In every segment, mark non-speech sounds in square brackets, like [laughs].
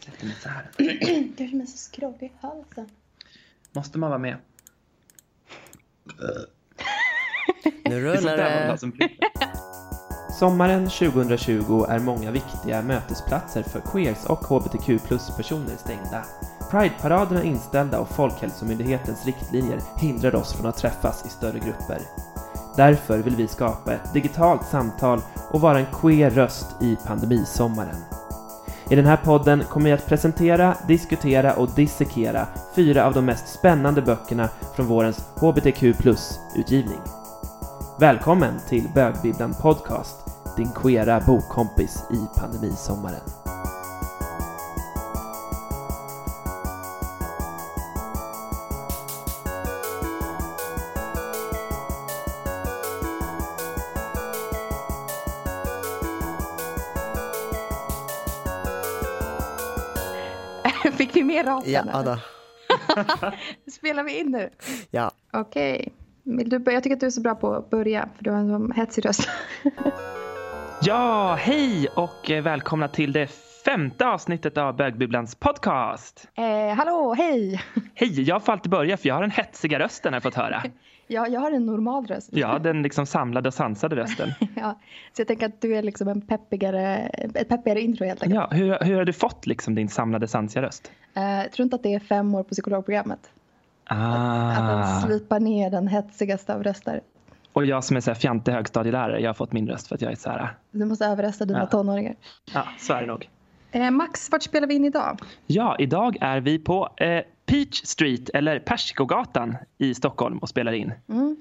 [clears throat] Mig så här. Jag känner mig så skrovlig i halsen. Måste man vara med? Nu Det är sånt rullar det. Sommaren 2020 är många viktiga mötesplatser för queers och hbtq plus-personer stängda. Pride-paraderna är inställda och Folkhälsomyndighetens riktlinjer hindrar oss från att träffas i större grupper. Därför vill vi skapa ett digitalt samtal och vara en queer röst i pandemisommaren. I den här podden kommer jag att presentera, diskutera och dissekera fyra av de mest spännande böckerna från vårens hbtq plus-utgivning. Välkommen till Bögbibblan Podcast, din queera bokkompis i pandemisommaren. Ja, då. [laughs] Spelar vi in nu? ja. Okej. Vill du börja? Jag tycker att du är så bra på att börja, för du har en sån hetsig röst. [laughs] Ja, hej och välkomna till det femte avsnittet av Bögbibblans podcast. eh, hallå, hej! Hej, jag får alltid börja för jag har den hetsiga rösten har jag fått höra. [laughs] Ja, jag har en normal röst. Ja, [laughs] den liksom samlade och sansade rösten. Ja, så jag tänker att du är liksom en peppigare, ett peppigare intro helt enkelt. Ja, hur, hur har du fått liksom din samlade sansiga röst? Eh, jag tror inte att det är fem år på psykologprogrammet. Att den Ah, slipar ner den hetsigaste av röster. och jag som är så här fjantig högstadielärare, jag har fått min röst för att jag är så här, Du måste överrösta dina Ja. tonåringar. ja, så är det nog. Eh, Max, vart spelar vi in idag? Ja, idag är vi på eh, Peach Street, eller Persikogatan i Stockholm och spelar in. Mm.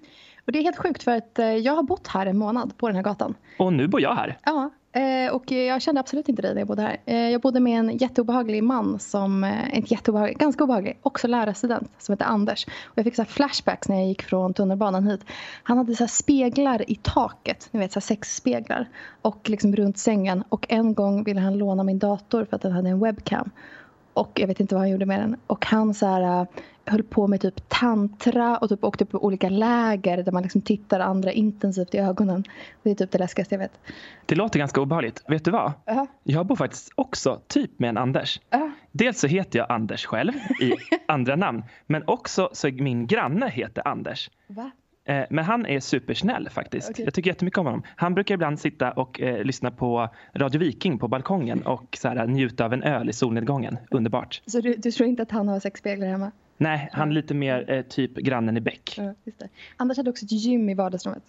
Och det är helt sjukt för att eh, jag har bott här en månad på den här gatan. Och nu bor jag här. Ja, eh, och jag kände absolut inte dig när jag bodde här. Eh, Jag bodde med en jätteobehaglig man som, inte jätteobehaglig, ganska obehaglig, också lärarstudent som heter Anders. Och jag fick så flashbacks när jag gick från tunnelbanan hit. Han hade så speglar i taket, ni vet så sex speglar. Och liksom runt sängen. Och en gång ville han låna min dator för att den hade en webcam. Och jag vet inte vad han gjorde med den. Och han så här, äh, höll på med typ tantra och typ åkte på olika läger där man liksom tittar andra intensivt i ögonen. Det är typ det läskigaste jag vet. Det låter ganska obehagligt. Vet du vad? Ja, Jag bor faktiskt också typ med en Anders. ja. Dels så heter jag Anders själv i [laughs] andra namn. Men också så min granne heter Anders. Va? Eh, Men han är supersnäll faktiskt. Okej. Jag tycker jättemycket om honom. Han brukar ibland sitta och eh, lyssna på Radio Viking på balkongen och så här, njuta av en öl i solnedgången. Underbart. Så du, du tror inte att han har sex speglar hemma? Nej, han är lite mer eh, typ grannen i Bäck. Ja. Anders hade också ett gym i vardagsrummet.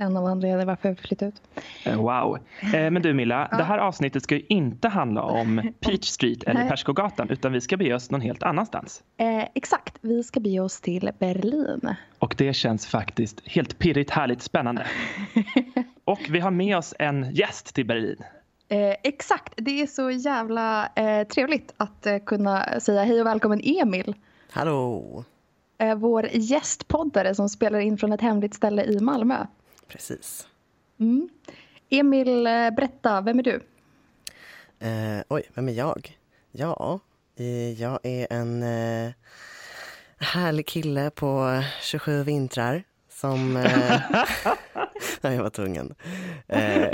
En av anledningarna varför jag flyttade ut. Eh, Wow. Eh, Men du Milla, [laughs] det här avsnittet ska ju inte handla om Peach Street eller Nej. Persikogatan utan vi ska bege oss någon helt annanstans. Eh, exakt, vi ska bege oss till Berlin. Och det känns faktiskt helt pirrigt, härligt, spännande. [laughs] Och vi har med oss en gäst till Berlin. Eh, exakt, det är så jävla eh, trevligt att eh, kunna säga hej och välkommen Emil. Hallå. Eh, vår gästpoddare som spelar in från ett hemligt ställe i Malmö. Precis. Mm. Emil, eh, berätta, vem är du? Eh, oj, vem är jag? Ja, eh, jag är en eh, härlig kille på 27 vintrar som... Eh, [laughs] [laughs] jag var tvungen. Eh,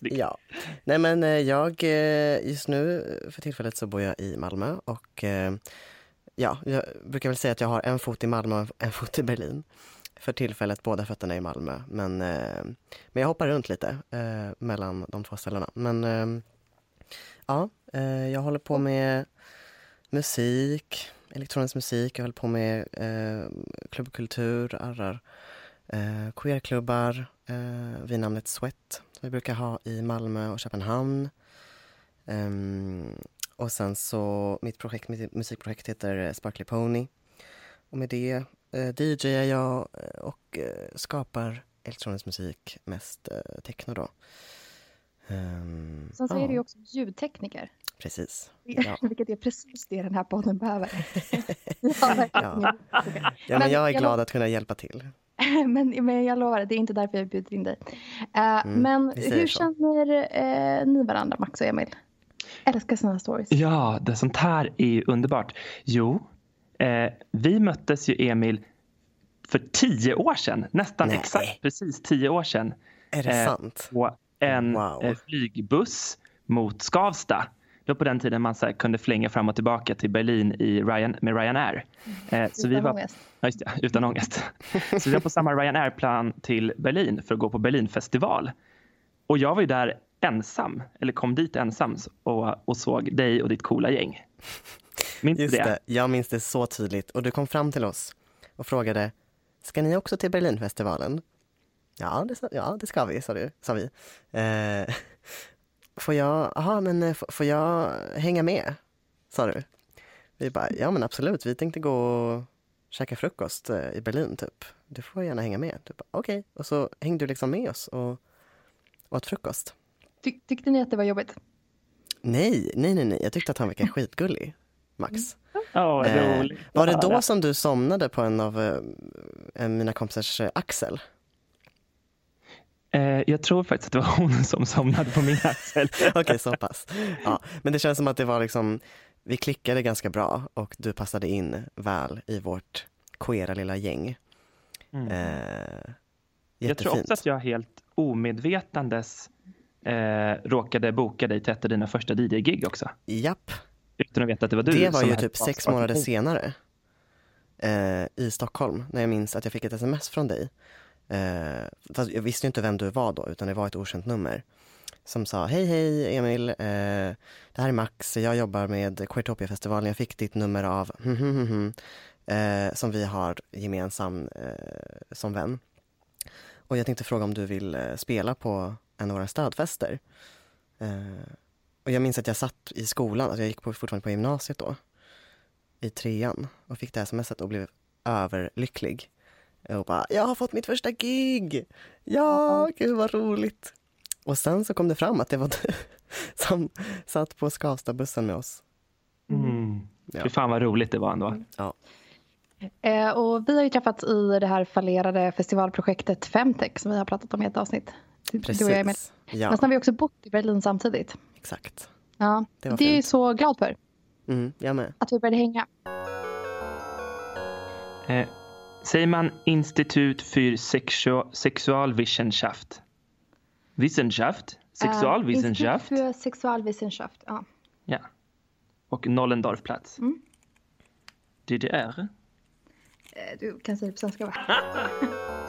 Ja. Nej men eh, jag, just nu för tillfället så bor jag i Malmö och ja, jag brukar väl säga att jag har en fot i Malmö och en fot i Berlin. För tillfället båda fötterna i Malmö. Men, eh, men jag hoppar runt lite eh, mellan de två ställena. Men eh, ja, eh, jag håller på med musik, elektronisk musik. Jag håller på med eh, klubbkultur, arrar eh, queerklubbar eh, vid namnet Sweat som vi brukar ha i Malmö och Köpenhamn. Ehm, och sen så, mitt, projekt, mitt musikprojekt heter Sparkly Pony. Och med det eh, DJar jag eh, och eh, skapar elektronisk musik, mest eh, techno då. Ehm, Sen så ja, är du ju också ljudtekniker. Precis. [laughs] Ja. Vilket är precis det den här podden behöver. [laughs] ja, verkligen. Ja, men jag är glad att kunna hjälpa till. [laughs] men, men jag lovar, det är inte därför jag bjuder in dig. Eh, Mm, men hur så. känner eh, ni varandra, Max och Emil? Älskar sådana stories. Ja, det sånt här är ju underbart. Jo, eh, vi möttes ju Emil för tio år sedan. Nästan Nej. exakt precis tio år sedan. Är det Eh, sant? På en Wow. eh, flygbuss mot Skavsta. Det var på den tiden man så kunde flänga fram och tillbaka till Berlin i Ryan, med Ryanair. Eh, så utan vi var, ångest. Ja, just det, [laughs] utan ångest. så vi var på samma Ryanair-plan till Berlin för att gå på Berlinfestival. Och jag var ju där ensam, eller kom dit ensam och, och såg dig och ditt coola gäng. Minns Just det? det? Jag minns det så tydligt. Och du kom fram till oss och frågade, ska ni också till Berlinfestivalen? Ja, det, ja, det ska vi, sa, du, sa vi. Eh, [laughs] får jag, aha, men eh, får jag hänga med? Sa du. Vi bara, ja men absolut, vi tänkte gå och käka frukost eh, i Berlin typ. Du får gärna hänga med. Typ, Okej, okay. och så hängde du liksom med oss och åt frukost. Ty tyckte ni att det var jobbigt? Nej, nej, nej, nej. jag tyckte att han verkade skitgullig, Max. Oh, eh, var det då som du somnade på en av eh, mina kompisars eh, axel? Eh, jag tror faktiskt att det var hon [laughs] som somnade på min axel. [laughs] Okej, okay, så pass. Ja, men det känns som att det var liksom, vi klickade ganska bra och du passade in väl i vårt queera lilla gäng. Mm. Eh, jag tror också att jag helt omedvetandes eh, råkade boka dig till ett av dina första DJ-gig också. Japp. Utan att veta att det var du. Det var ju typ sex månader senare. Eh, I Stockholm, när jag minns att jag fick ett sms från dig Eh, jag visste inte vem du var då, utan det var ett okänt nummer. Som sa, hej hej Emil, eh, det här är Max, jag jobbar med Queertopia-festivalen, jag fick ditt nummer av eh, som vi har gemensam eh, som vän. Och jag tänkte fråga om du vill eh, spela på en av våra stödfester. Och jag minns att jag satt i skolan, alltså jag gick på, fortfarande på gymnasiet då, i trean och fick det smset och blev överlycklig. Och bara, jag har fått mitt första gig! Ja, gud vad roligt! Och sen så kom det fram att det var du [laughs] som satt på Skavstabussen med oss. Mm. Ja. Fy fan vad roligt det var ändå. Ja. Eh, och vi har ju träffats i det här fallerade festivalprojektet Femtech som vi har pratat om i ett avsnitt. Precis. Du och jag är med. Ja. Men sen har vi också bott i Berlin samtidigt. Exakt. Ja, det, det är så glad för. Mm, jag med. Att vi började hänga. Eh, Säger man Institut für Sexu Sexualwissenschaft? Wissenschaft? Sexualwissenschaft? Uh, Institut für Sexualwissenschaft, ja. Ja. Och Nollendorfplatz. Mm. DDR? Eh, du kan säga det på svenska, va? [laughs]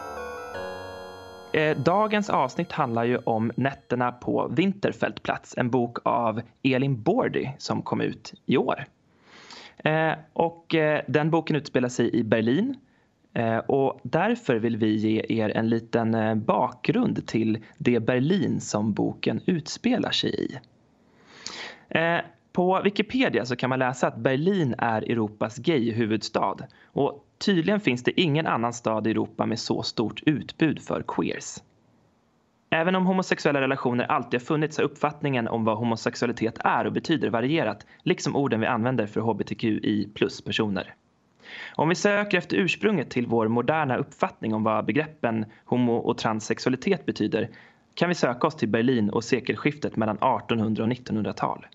Eh, dagens avsnitt handlar ju om Nätterna på Vinterfältplats, en bok av Elin Bordy som kom ut i år. Eh, och eh, den boken utspelar sig i Berlin eh, och därför vill vi ge er en liten eh, bakgrund till det Berlin som boken utspelar sig i. På Wikipedia så kan man läsa att Berlin är Europas gay-huvudstad. Och tydligen finns det ingen annan stad i Europa med så stort utbud för queers. Även om homosexuella relationer alltid har funnits har uppfattningen om vad homosexualitet är och betyder varierat, liksom orden vi använder för hbtqi plus-personer. Om vi söker efter ursprunget till vår moderna uppfattning om vad begreppen homo och transsexualitet betyder kan vi söka oss till Berlin och sekelskiftet mellan 1800 och 1900-tal.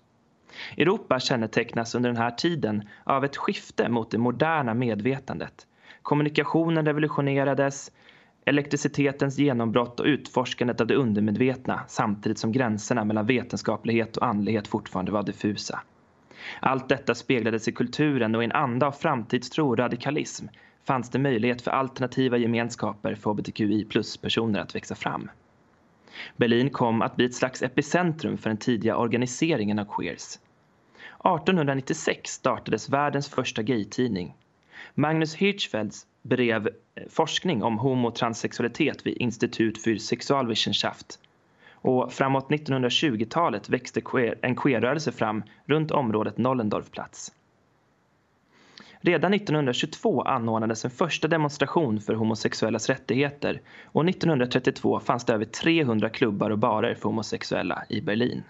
Europa kännetecknas under den här tiden av ett skifte mot det moderna medvetandet. Kommunikationen revolutionerades, elektricitetens genombrott och utforskandet av det undermedvetna samtidigt som gränserna mellan vetenskaplighet och andlighet fortfarande var diffusa. Allt detta speglades i kulturen och i en anda av framtidstro och radikalism fanns det möjlighet för alternativa gemenskaper för hbtqi plus-personer att växa fram. Berlin kom att bli ett slags epicentrum för den tidiga organiseringen av queers. 1896 startades världens första gaytidning. Magnus Hirschfelds bedrev eh, forskning om homo och transsexualitet vid Institut för Sexualwissenschaft och framåt 1920-talet växte queer, en queerrörelse fram runt området Nollendorfplatz. Redan 1922 anordnades en första demonstration för homosexuellas rättigheter och 1932 fanns det över 300 klubbar och barer för homosexuella i Berlin.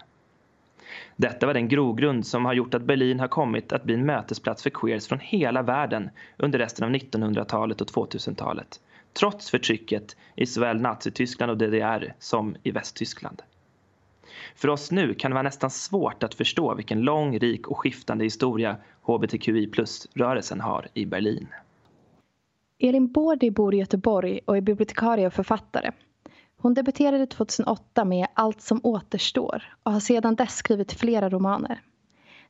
Detta var den grogrund som har gjort att Berlin har kommit att bli en mötesplats för queers från hela världen under resten av 1900-talet och 2000-talet trots förtrycket i såväl Nazityskland och DDR som i Västtyskland. För oss nu kan det vara nästan svårt att förstå vilken lång, rik och skiftande historia hbtqi plus-rörelsen har i Berlin. Elin Bårdi bor i Göteborg och är bibliotekarie och författare. Hon debuterade 2008 med Allt som återstår och har sedan dess skrivit flera romaner.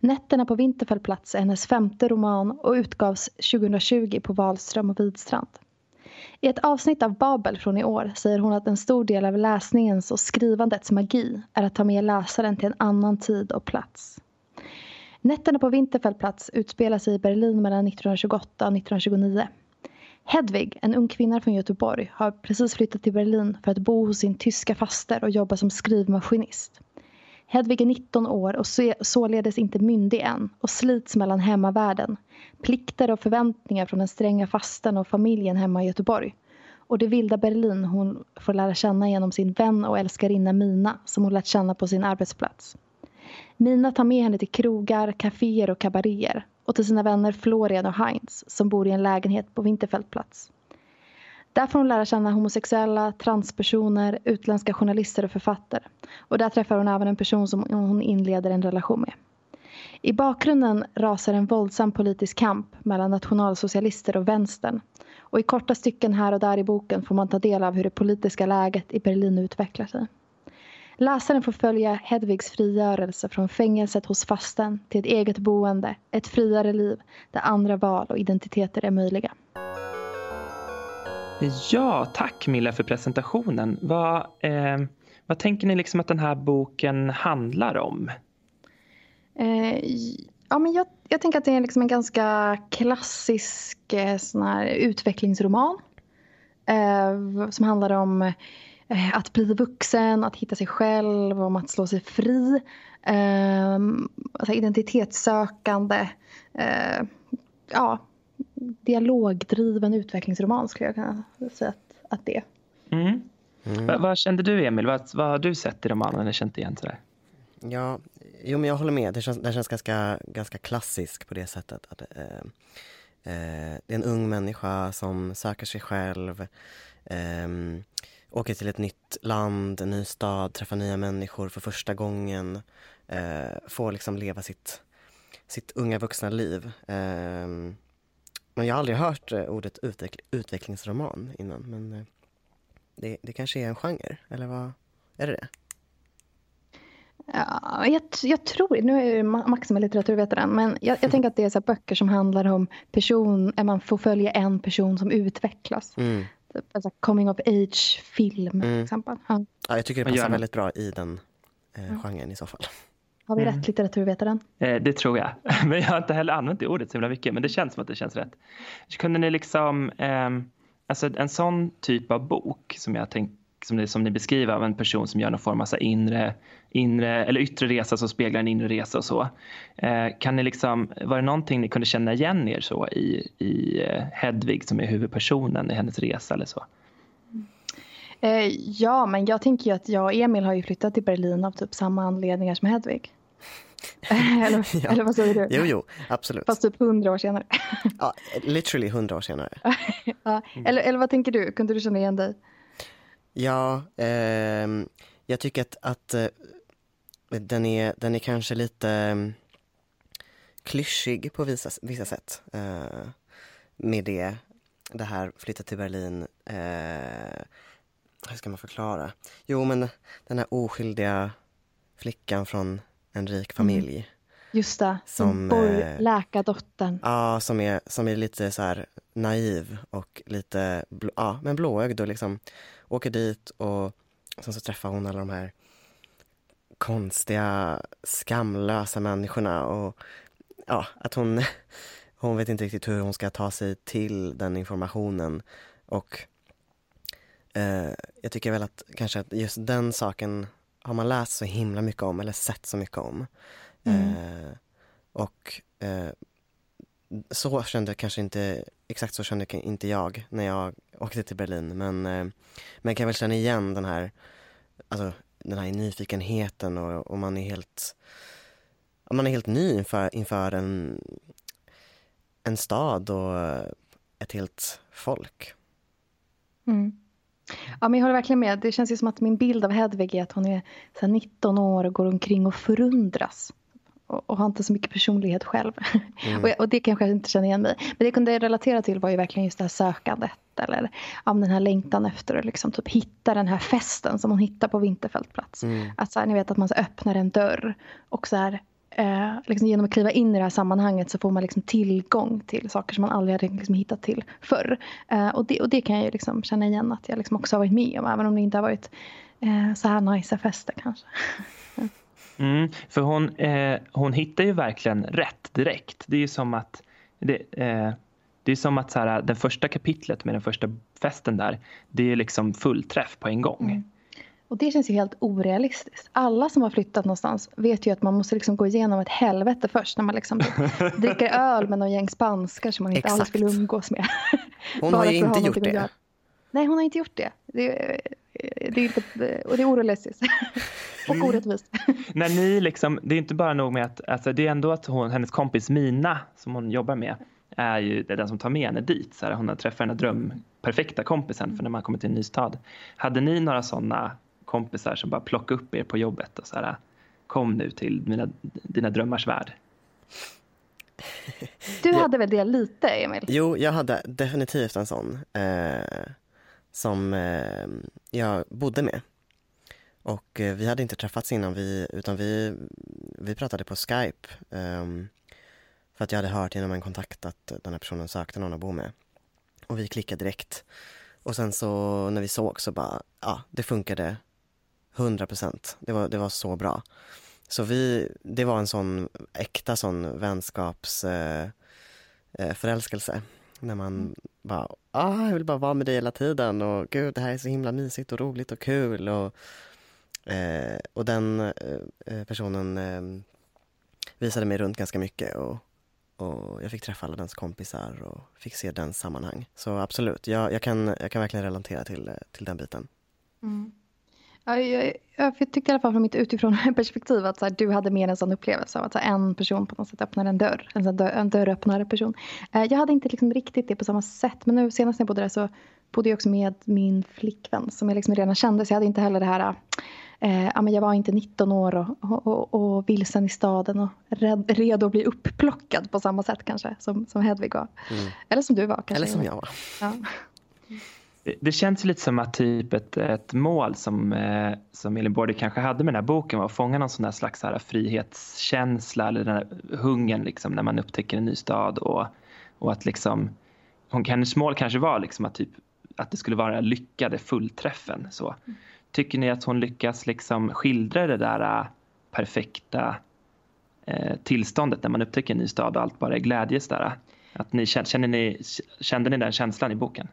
Nätterna på Vinterfällplats är hennes femte roman och utgavs 2020 på Wahlström och Widstrand. I ett avsnitt av Babel från i år säger hon att en stor del av läsningens och skrivandets magi är att ta med läsaren till en annan tid och plats. Nätterna på Winterfeldtplatz utspelar sig i Berlin mellan 1928 och 1929. Hedvig, en ung kvinna från Göteborg, har precis flyttat till Berlin för att bo hos sin tyska faster och jobba som skrivmaskinist. Hedvig är 19 år och således inte myndig än och slits mellan hemmavärlden, plikter och förväntningar från den stränga fasten och familjen hemma i Göteborg och det vilda Berlin hon får lära känna genom sin vän och älskarinna Mina som hon lärt känna på sin arbetsplats. Mina tar med henne till krogar, kaféer och kabaréer och till sina vänner Florian och Heinz som bor i en lägenhet på Vinterfältplats. Där får hon lära känna homosexuella, transpersoner, utländska journalister och författare. Och där träffar hon även en person som hon inleder en relation med. I bakgrunden rasar en våldsam politisk kamp mellan nationalsocialister och vänstern. Och i korta stycken här och där i boken får man ta del av hur det politiska läget i Berlin utvecklar sig. Läsaren får följa Hedvigs frigörelse från fängelset hos fasten till ett eget boende, ett friare liv där andra val och identiteter är möjliga. Ja, tack Milla för presentationen. Vad, eh, vad tänker ni liksom att den här boken handlar om? Eh, ja, men jag, jag tänker att det är liksom en ganska klassisk eh, sån utvecklingsroman. Eh, som handlar om att bli vuxen, att hitta sig själv, om att slå sig fri. Eh, alltså identitetssökande. ja, dialogdriven utvecklingsroman skulle jag kunna säga att, att det är. Mm. Mm. Vad, vad, kände du Emil? Vad, vad har du sett i romanen eller känt igen sådär? Ja, jo men jag håller med. Den känns, den känns ganska, ganska klassisk på det sättet. Att, eh, eh, det är en ung människa som söker sig själv, eh, åker till ett nytt land, en ny stad, träffar nya människor för första gången. Eh, får liksom leva sitt, sitt unga vuxna liv. Um, men jag har aldrig hört eh, ordet utveck utvecklingsroman innan. Men eh, det, det kanske är en genre, eller vad är det det? Ja, jag, jag tror, nu är Max som är litteraturvetaren, men jag, jag tänker att det är så böcker som handlar om person, man får följa en person som utvecklas. Mm. Typ, alltså coming of age-film mm. till exempel. Ja. ja. jag tycker det passar väldigt bra i den eh, genren i så fall. Har vi mm. rätt litteraturvetaren? Eh, det tror jag. [laughs] Men jag har inte heller använt det ordet så himla mycket. Men det känns som att det känns rätt. Kunde ni liksom, eh, alltså en sån typ av bok som jag tänkt som ni, som ni beskriver av en person som gör någon form av inre, inre eller yttre resa som speglar en inre resa och så. Eh, kan ni liksom, var det någonting ni kunde känna igen er så i, i eh, Hedvig som är huvudpersonen i hennes resa eller så? Eh, ja, men jag tänker ju att jag och Emil har ju flyttat till Berlin av typ samma anledningar som Hedvig. [laughs] eller, ja. eller vad säger du? Jo, jo, absolut. Fast typ hundra år senare. [laughs] ja, literally hundra år senare. [laughs] ja. eller, eller vad tänker du? Kunde du känna igen dig? Ja, eh, jag tycker att, att den, är, den är kanske lite eh, klyschig på vissa, vissa sätt. Eh, med det, det här flytta till Berlin. Eh, hur ska man förklara? Jo, men den här oskyldiga flickan från en rik mm. familj. Mm. Just det, som bor, läkardottern. Ja, som är, som är lite så här naiv och lite blå, ja, men blåögd och liksom åker dit och sen så träffar hon alla de här konstiga, skamlösa människorna och ja, att hon, [laughs] hon vet inte riktigt hur hon ska ta sig till den informationen och eh, jag tycker väl att kanske att just den saken har man läst så himla mycket om eller sett så mycket om. Mm. Eh, och eh, så kände jag kanske inte, exakt så kände inte jag när jag åkte till Berlin men, eh, men kan väl känna igen den här, alltså den här nyfikenheten och, och man är helt, man är helt ny inför, inför en, en stad och ett helt folk. Mm. Ja, men jag håller verkligen med. Det känns ju som att min bild av Hedvig är att hon är så 19 år och går omkring och förundras. Och, och har inte så mycket personlighet själv. Mm. [laughs] och, och, det kanske jag inte känner igen mig Men det jag kunde relatera till var ju verkligen just det här sökandet. Eller ja, den här längtan efter att liksom typ hitta den här festen som hon hittar på Vinterfältplats. Mm. Att så här, ni vet att man så öppnar en dörr och så här eh, liksom genom att kliva in i det här sammanhanget så får man liksom tillgång till saker som man aldrig hade liksom hittat till förr. Eh, och, det, och det kan jag liksom känna igen att jag liksom också har varit med om även om det inte har varit eh, så här nice fester kanske. [laughs] Mm, för hon, eh, hon hittar ju verkligen rätt direkt. Det är ju som att det, eh, det är som att så här, den första kapitlet med den första festen där, det är liksom fullträff på en gång. Mm. Och det känns ju helt orealistiskt. Alla som har flyttat någonstans vet ju att man måste liksom gå igenom ett helvete först när man liksom dricker [laughs] öl med någon gäng spanskar som man inte Exakt. alls vill umgås med. Hon har ju inte gjort det. Nej, hon har inte gjort det. Det, är, det är, inte, och det är orealistiskt. och mm. orättvist. När ni liksom, det är inte bara nog med att, alltså det är ändå att hon, hennes kompis Mina som hon jobbar med är ju den som tar med henne dit. Så här, hon har träffat den här drömperfekta kompisen för när man kommer till en ny stad. Hade ni några sådana kompisar som bara plockade upp er på jobbet och så här, kom nu till mina, dina drömmars värld? Du hade väl det lite, Emil? Jo, jag hade definitivt en sån eh, som eh, jag bodde med. Och eh, vi hade inte träffats innan, vi, utan vi, vi pratade på Skype. Eh, för att jag hade hört genom en kontakt att den här personen sökte någon att bo med. Och vi klickade direkt. Och sen så när vi såg så bara, ja, det funkade 100 procent. Det var, det var så bra. Så vi, det var en sån äkta sån vänskapsförälskelse. Eh, eh när man mm. bara, ah, jag vill bara vara med dig hela tiden och gud det här är så himla mysigt och roligt och kul. Och, eh, och den eh, eh personen eh, visade mig runt ganska mycket och, och jag fick träffa alla dens kompisar och fick se dens sammanhang. Så absolut, jag, jag, kan, jag kan verkligen relatera till, till den biten. Mm. Ja, jag, jag tyckte i alla fall från mitt utifrån [laughs] perspektiv att så här, du hade mer en sån upplevelse av att så här, en person på något sätt öppnar en dörr. En, sån dörr, en dörröppnare person. Eh, jag hade inte liksom riktigt det på samma sätt. Men nu senast när jag bodde där så bodde jag också med min flickvän som jag liksom redan kände. Så jag hade inte heller det här eh, ja, men jag var inte 19 år och, och, och vilsen i staden och red, redo att bli upplockad på samma sätt kanske som, som Hedvig var. Mm. Eller som du var kanske. Eller som jag var. Ja. Det känns lite som att typ ett, ett mål som, eh, som Elin Bordi kanske hade med den här boken var att fånga någon sån där slags här frihetskänsla eller den här hungern liksom, när man upptäcker en ny stad och, och att liksom hon, hennes mål kanske var liksom att, typ, att det skulle vara den lyckade fullträffen. Så. Tycker ni att hon lyckas liksom skildra det där äh, perfekta eh, tillståndet när man upptäcker en ny stad och allt bara är glädje? Där? Att ni, känner ni, kände ni den känslan i boken?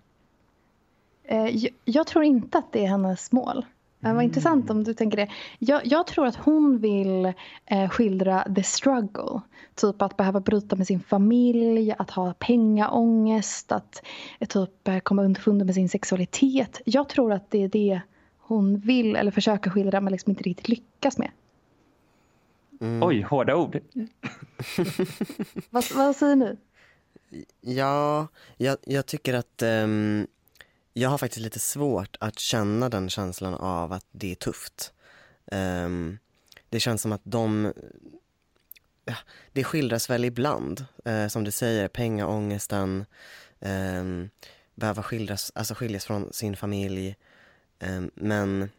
Eh, jag, tror inte att det är hennes mål. Mm. Vad intressant om du tänker det. Jag, jag tror att hon vill eh, skildra the struggle. Typ att behöva bryta med sin familj, att ha pengaångest, att eh, typ eh, komma underfund med sin sexualitet. Jag tror att det är det hon vill eller försöker skildra men liksom inte riktigt lyckas med. Mm. Oj, hårda ord. [laughs] vad, vad säger ni? Ja, jag, jag tycker att um, jag har faktiskt lite svårt att känna den känslan av att det är tufft. Um, det känns som att de ja, det skildras väl ibland, uh, som du säger, pengaångesten, um, behöva skildras, alltså skiljas från sin familj. Um, men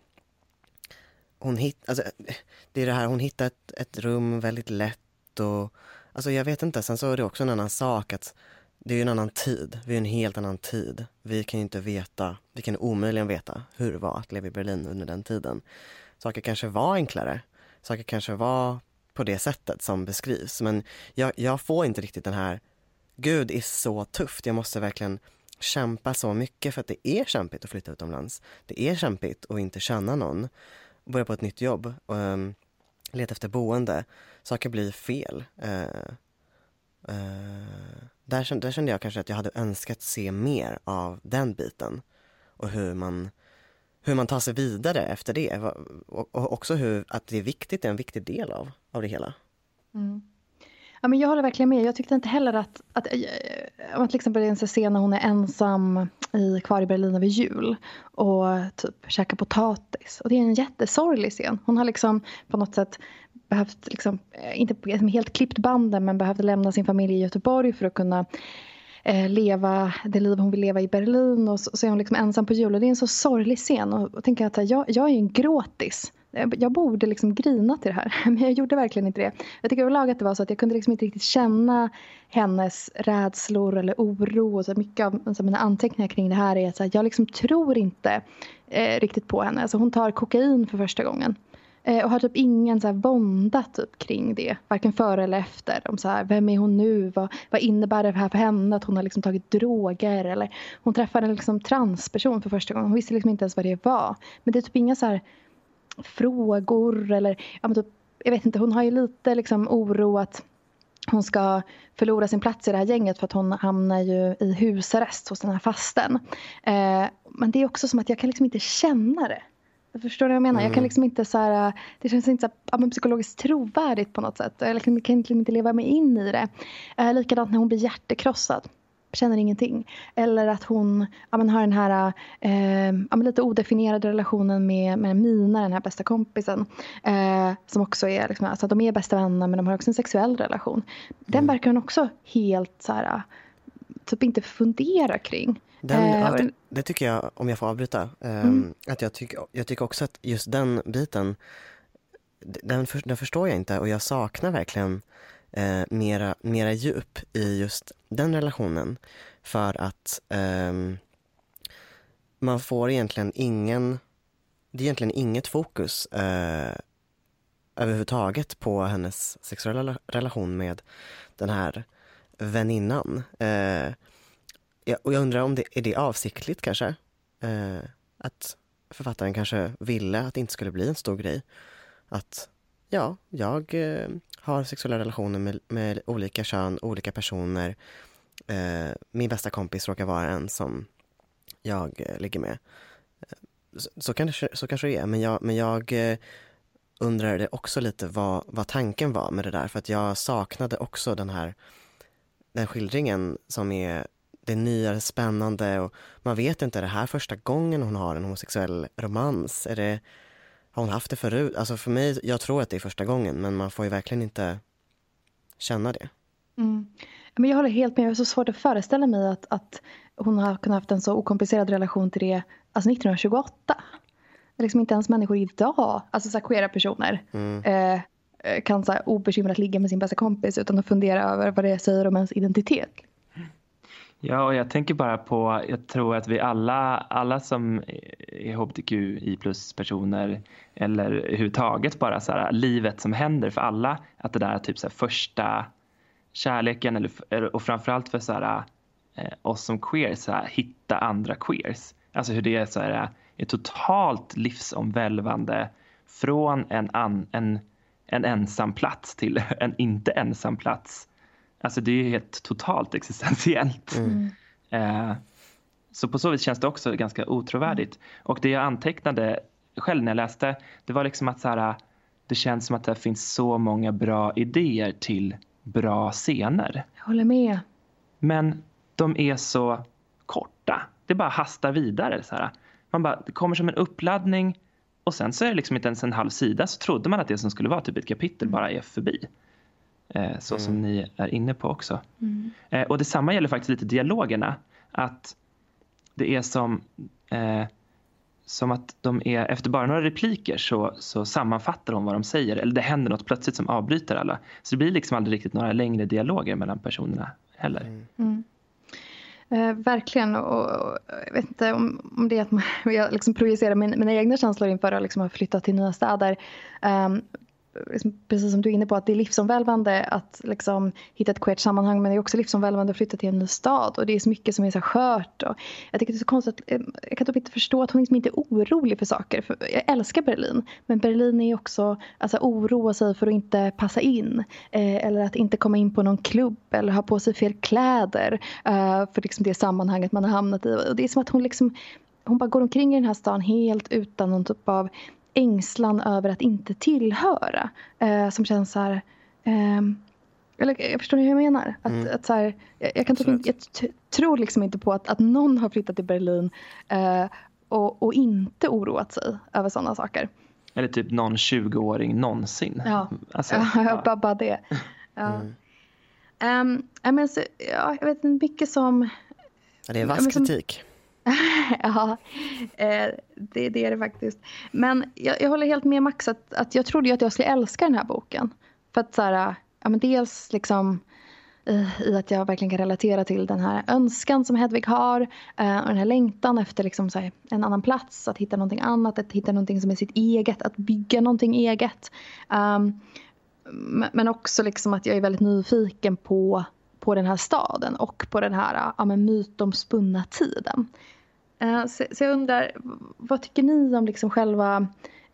hon hitt, alltså, det är det här, hon hittar ett, ett rum väldigt lätt och alltså jag vet inte, sen så är det också en annan sak att det är en annan tid, vi är en helt annan tid. Vi kan ju inte veta, vi kan omöjligen veta hur det var att leva i Berlin under den tiden. Saker kanske var enklare, saker kanske var på det sättet som beskrivs. Men jag, jag får inte riktigt den här, Gud är så tufft, jag måste verkligen kämpa så mycket för att det är kämpigt att flytta utomlands. Det är kämpigt att inte känna någon, börja på ett nytt jobb, och, um, leta efter boende. Saker blir fel. Uh, uh, där, där kände jag kanske att jag hade önskat se mer av den biten och hur man, hur man tar sig vidare efter det. Och, och också hur, att det är viktigt är en viktig del av, av det hela. Mm. Ja, men jag håller verkligen med. Jag tyckte inte heller att, att, eh, eh, att eh, till exempel en scen när hon är ensam i, kvar i Berlin över jul och typ käkar potatis. Och det är en jättesorglig scen. Hon har liksom på något sätt behövt, liksom, eh, inte helt klippt banden, men behövt lämna sin familj i Göteborg för att kunna eh, leva det liv hon vill leva i Berlin. Och så, så är hon liksom ensam på jul. Och det är en så sorglig scen. Och, och tänker att jag, jag är en gråtis jag borde liksom grina till det här, [laughs] men jag gjorde verkligen inte det. Jag tycker överlag att det var så att jag kunde liksom inte riktigt känna hennes rädslor eller oro. Och så mycket av alltså mina anteckningar kring det här är att jag liksom tror inte eh, riktigt på henne. Alltså hon tar kokain för första gången. Eh, och har typ ingen så här vånda typ kring det, varken före eller efter. Om så här, vem är hon nu? Vad, vad innebär det här för henne att hon har liksom tagit droger? Eller hon träffar en liksom transperson för första gången. Hon visste liksom inte ens vad det var. Men det är typ inga så här frågor eller ja, men typ, jag vet inte, hon har ju lite liksom oro att hon ska förlora sin plats i det här gänget för att hon hamnar ju i husarrest hos den här fasten. Eh, men det är också som att jag kan liksom inte känna det. Förstår vad jag menar? Mm. Jag kan mm. liksom inte så här, det känns inte så här, psykologiskt trovärdigt på något sätt. Jag kan liksom inte leva mig in i det. Eh, likadant när hon blir hjärtekrossad. Känner ingenting. Eller att hon ja, har den här eh, ja, lite odefinierade relationen med, med Mina, den här bästa kompisen. Eh, som också är, liksom, alltså de är bästa vänner men de har också en sexuell relation. Den mm. verkar hon också helt så här, typ inte fundera kring. Den, eh, det, det, tycker jag, om jag får avbryta, eh, mm. att jag, tyck, jag tycker också att just den biten, den, för, den förstår jag inte och jag saknar verkligen eh, mera, mera djup i just den relationen. För att eh, man får egentligen ingen, det är egentligen inget fokus eh, överhuvudtaget på hennes sexuella relation med den här väninnan. Eh, Ja, och jag undrar om det är det avsiktligt kanske? Eh, att författaren kanske ville att det inte skulle bli en stor grej. Att ja, jag eh, har sexuella relationer med, med, olika kön, olika personer. Eh, min bästa kompis råkar vara en som jag eh, ligger med. Eh, så, så, kanske, så kanske det är, men jag, men jag eh, undrade också lite vad, vad tanken var med det där. För att jag saknade också den här den skildringen som är det är nyare, spännande och man vet inte, är det här första gången hon har en homosexuell romans? Är det, har hon haft det förut? Alltså för mig, jag tror att det är första gången men man får ju verkligen inte känna det. Mm. Men jag håller helt med, jag har så svårt att föreställa mig att, att hon har kunnat haft en så okomplicerad relation till det alltså 1928. Det är liksom inte ens människor idag, alltså så queera personer, mm. eh, eh kan så här obekymrat ligga med sin bästa kompis utan att fundera över vad det säger om ens identitet. Ja, och jag tänker bara på, jag tror att vi alla, alla som är hbtqi plus-personer eller överhuvudtaget bara så här, livet som händer för alla, att det där är typ så här, första kärleken eller, och framförallt för så här, eh, oss som queers, så här, hitta andra queers. Alltså hur det är, så här, är totalt livsomvälvande från en, an, en, en ensam plats till [laughs] en inte ensam plats Alltså det är helt totalt existentiellt. Mm. Eh, så på så vis känns det också ganska otrovärdigt. Mm. Och det jag antecknade själv när jag läste, det var liksom att så här, det känns som att det finns så många bra idéer till bra scener. Jag håller med. Men de är så korta. Det bara hastar vidare. Så här. Man bara, det kommer som en uppladdning och sen så är det liksom inte ens en halv sida så trodde man att det som skulle vara typ ett kapitel bara är förbi. Eh, så mm. som ni är inne på också. Mm. Eh, och detsamma gäller faktiskt lite dialogerna. Att det är som, eh, som att de är, efter bara några repliker så, så sammanfattar de vad de säger. Eller det händer något plötsligt som avbryter alla. Så det blir liksom aldrig riktigt några längre dialoger mellan personerna heller. Mm. mm. Eh, verkligen. Och, och, jag vet inte om, om det är att man, [laughs] jag liksom projicerar min, mina egna känslor inför att liksom ha flyttat till nya städer. Um, Liksom, precis som du är inne på, att det är livsomvälvande att liksom, hitta ett queert sammanhang men det är också livsomvälvande att flytta till en ny stad och det är så mycket som är så skört. Och jag tycker det är så konstigt, eh, jag kan typ inte förstå att hon liksom inte är orolig för saker. För jag älskar Berlin men Berlin är också alltså, oroa sig för att inte passa in eh, eller att inte komma in på någon klubb eller ha på sig fel kläder eh, för liksom det sammanhanget man har hamnat i. Och det är som att hon liksom hon bara går omkring i den här stan helt utan någon typ av ängslan över att inte tillhöra. Eh, som känns så här... Eh, eller, jag förstår hur jag menar. Att, mm. att så här, jag, jag, kan typ, jag tror liksom inte på att, att någon har flyttat till Berlin eh, och, och inte oroat sig över sådana saker. Eller typ någon 20-åring någonsin. Ja, alltså, ja, [laughs] bara, bara det. [laughs] Ja. Mm. Um, men så, ja, jag vet inte mycket som... Ja, det är vass kritik. [laughs] ja, eh, det, det, är det faktiskt. Men jag, jag, håller helt med Max att, att jag trodde ju att jag skulle älska den här boken. För att så här, ja, men dels liksom eh, i att jag verkligen kan relatera till den här önskan som Hedvig har eh, och den här längtan efter liksom så här, en annan plats, att hitta någonting annat, att hitta någonting som är sitt eget, att bygga någonting eget. Um, men också liksom att jag är väldigt nyfiken på, på den här staden och på den här ja, men mytomspunna tiden. Eh, så, så, jag undrar, vad tycker ni om liksom själva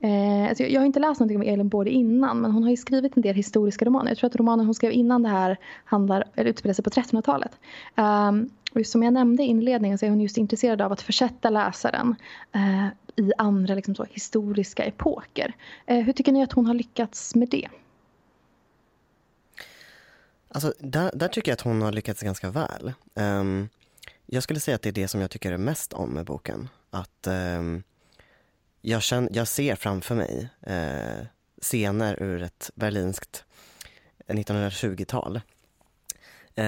Eh, alltså jag har inte läst någonting om Elin Bård innan men hon har ju skrivit en del historiska romaner. Jag tror att romanen hon skrev innan det här handlar, eller utspelar sig på 1300-talet. Um, ehm, och som jag nämnde i inledningen så är hon just intresserad av att försätta läsaren uh, i andra liksom så, historiska epoker. Uh, hur tycker ni att hon har lyckats med det? Alltså, där, där tycker jag att hon har lyckats ganska väl. Um, jag skulle säga att det är det som jag tycker mest om med boken. Att eh, jag, känner, jag ser framför mig eh, scener ur ett berlinskt eh, 1920-tal. Eh,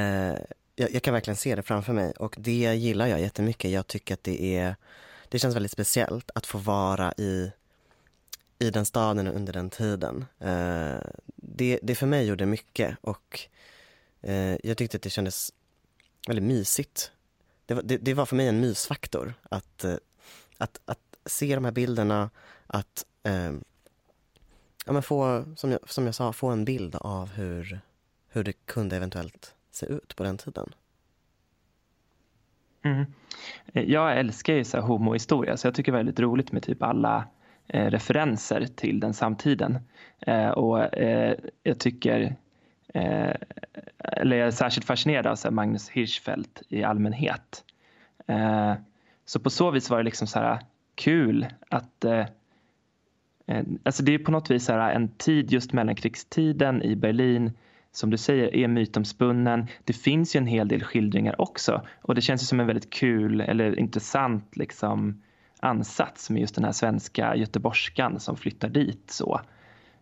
jag, jag, kan verkligen se det framför mig och det gillar jag jättemycket. Jag tycker att det är, det känns väldigt speciellt att få vara i, i den staden under den tiden. Eh, det, det för mig gjorde mycket och eh, jag tyckte att det kändes väldigt mysigt. Det var, det, det var för mig en mysfaktor att, eh, att, att se de här bilderna, att eh, ja, men få, som jag, som jag sa, få en bild av hur, hur det kunde eventuellt se ut på den tiden. Mm. Eh, jag älskar ju så här homohistoria så jag tycker det är väldigt roligt med typ alla eh, referenser till den samtiden. Eh, och eh, jag tycker eh, eller jag är särskilt fascinerad av så Magnus Hirschfeldt i allmänhet. Eh, så på så vis var det liksom så här kul att eh, Alltså det är på något vis här en tid just mellankrigstiden i Berlin som du säger är mytomspunnen. Det finns ju en hel del skildringar också och det känns ju som en väldigt kul eller intressant liksom ansats med just den här svenska göteborgskan som flyttar dit så eh,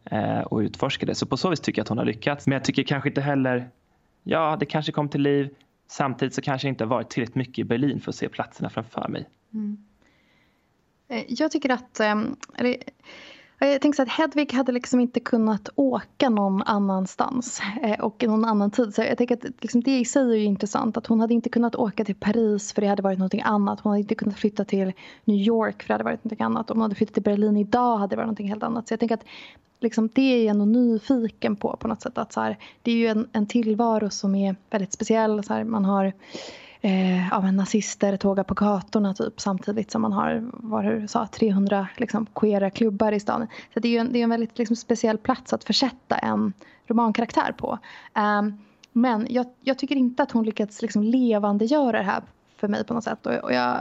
Eh, och utforska det. Så på så vis tycker jag att hon har lyckats. Men jag tycker kanske inte heller, ja det kanske kom till liv. Samtidigt så kanske jag inte har varit tillräckligt mycket i Berlin för att se platserna framför mig. Mm. Eh, jag tycker att... Eh, jag tänker så att Hedvig hade liksom inte kunnat åka någon annanstans och och någon annan tid. Så jag tänker att liksom det i sig är intressant. Att hon hade inte kunnat åka till Paris för det hade varit någonting annat. Hon hade inte kunnat flytta till New York för det hade varit någonting annat. Om hon hade flyttat till Berlin idag hade det varit någonting helt annat. Så jag tänker att liksom det är jag ändå nyfiken på på något sätt. Att så här, det är ju en, en tillvaro som är väldigt speciell. Så här, man har eh, ja, men nazister tågar på gatorna typ samtidigt som man har vad du sa, 300 liksom, queera klubbar i stan. Så det är ju en, det är en väldigt liksom, speciell plats att försätta en romankaraktär på. Um, men jag, jag, tycker inte att hon lyckats liksom, levandegöra det här för mig på något sätt. Och, och jag,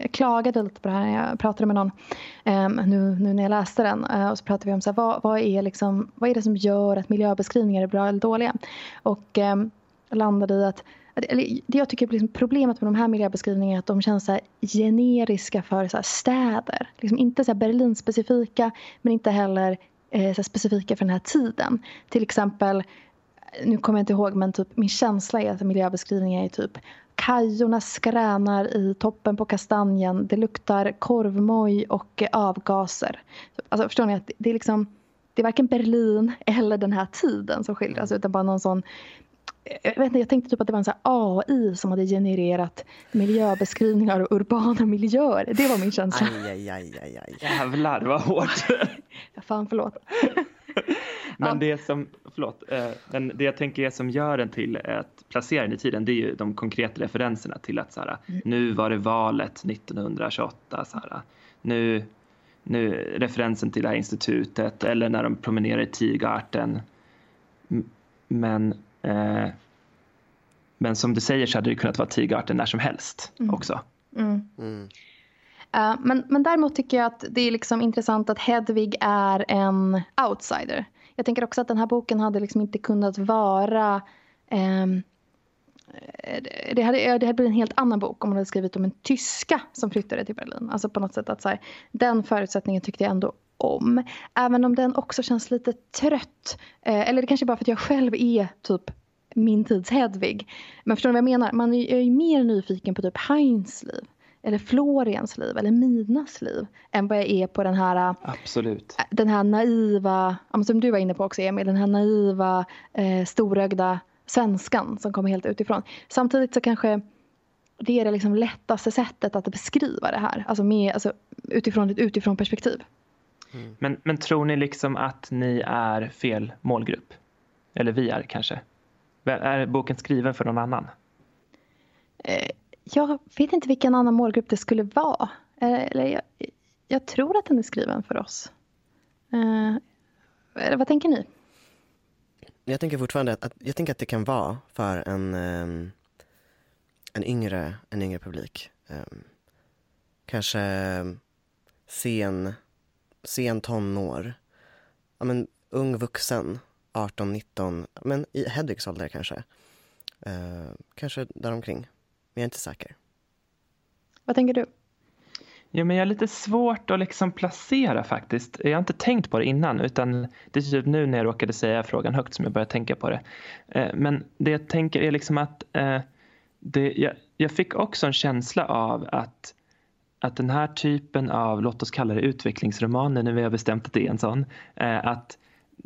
jag, klagade lite på det här när jag pratade med någon um, nu, nu när jag läste den. Uh, och så pratade vi om så här, vad, vad, är liksom, vad är det som gör att miljöbeskrivningar är bra eller dåliga. Och um, landade i att eller, det jag tycker är liksom problemet med de här miljöbeskrivningarna är att de känns så generiska för så städer. Liksom inte så Berlin-specifika men inte heller eh, så specifika för den här tiden. Till exempel, nu kommer jag inte ihåg men typ, min känsla är att miljöbeskrivningar är typ Kajorna skränar i toppen på kastanjen. Det luktar korvmoj och avgaser. Alltså, förstår ni? att det är liksom det är varken Berlin eller den här tiden som skildras utan bara någon sån jag, vet inte, jag tänkte typ att det var en sån AI som hade genererat miljöbeskrivningar och urbana miljöer. Det var min känsla. Aj, aj, aj, aj, aj. Jävlar vad hårt. ja, fan förlåt. [laughs] men ja. det som, förlåt, eh, men det jag tänker är som gör den till att placera den i tiden det är ju de konkreta referenserna till att så här, mm. nu var det valet 1928 så här, nu, nu referensen till det här institutet eller när de promenerar i Tigarten. Men Eh, men som du säger så hade det kunnat vara tigerarten när som helst mm. också. Mm. Mm. Uh, men, men däremot tycker jag att det är liksom intressant att Hedvig är en outsider. Jag tänker också att den här boken hade liksom inte kunnat vara um, det hade, det hade blivit en helt annan bok om hon hade skrivit om en tyska som flyttade till Berlin. Alltså på något sätt att så här, den förutsättningen tyckte jag ändå om. Även om den också känns lite trött. Eh, eller det kanske bara för att jag själv är typ min tids Hedvig. Men förstår ni vad jag menar? Man är ju mer nyfiken på typ Heinz liv. eller Florians liv eller Minas liv än vad jag är på den här, Absolut. den här naiva, som du var inne på också Emil, den här naiva eh, storögda svenskan som kommer helt utifrån. Samtidigt så kanske det är det liksom lättaste sättet att beskriva det här, alltså, med, alltså utifrån ett utifrån perspektiv. Mm. Men, men tror ni liksom att ni är fel målgrupp? Eller vi är kanske? Är boken skriven för någon annan? Eh, jag vet inte vilken annan målgrupp det skulle vara. Eh, eller jag, jag tror att den är skriven för oss. Eh, vad tänker ni? Jag tänker fortfarande att, jag tänker att det kan vara för en, um, en, yngre, en yngre publik. Um, kanske sen, sen tonår. Ja, men, ung vuxen, 18, 19, men i Hedvigs ålder kanske. Uh, kanske däromkring, men jag är inte säker. Vad tänker du? Ja, men jag har lite svårt att liksom placera faktiskt. Jag har inte tänkt på det innan utan det är typ nu när jag råkade säga frågan högt som jag började tänka på det. Eh, men det jag tänker är liksom att eh, det, jag, jag fick också en känsla av att att den här typen av, låt oss kalla det utvecklingsromaner, när vi har bestämt att det är en sån, eh, att,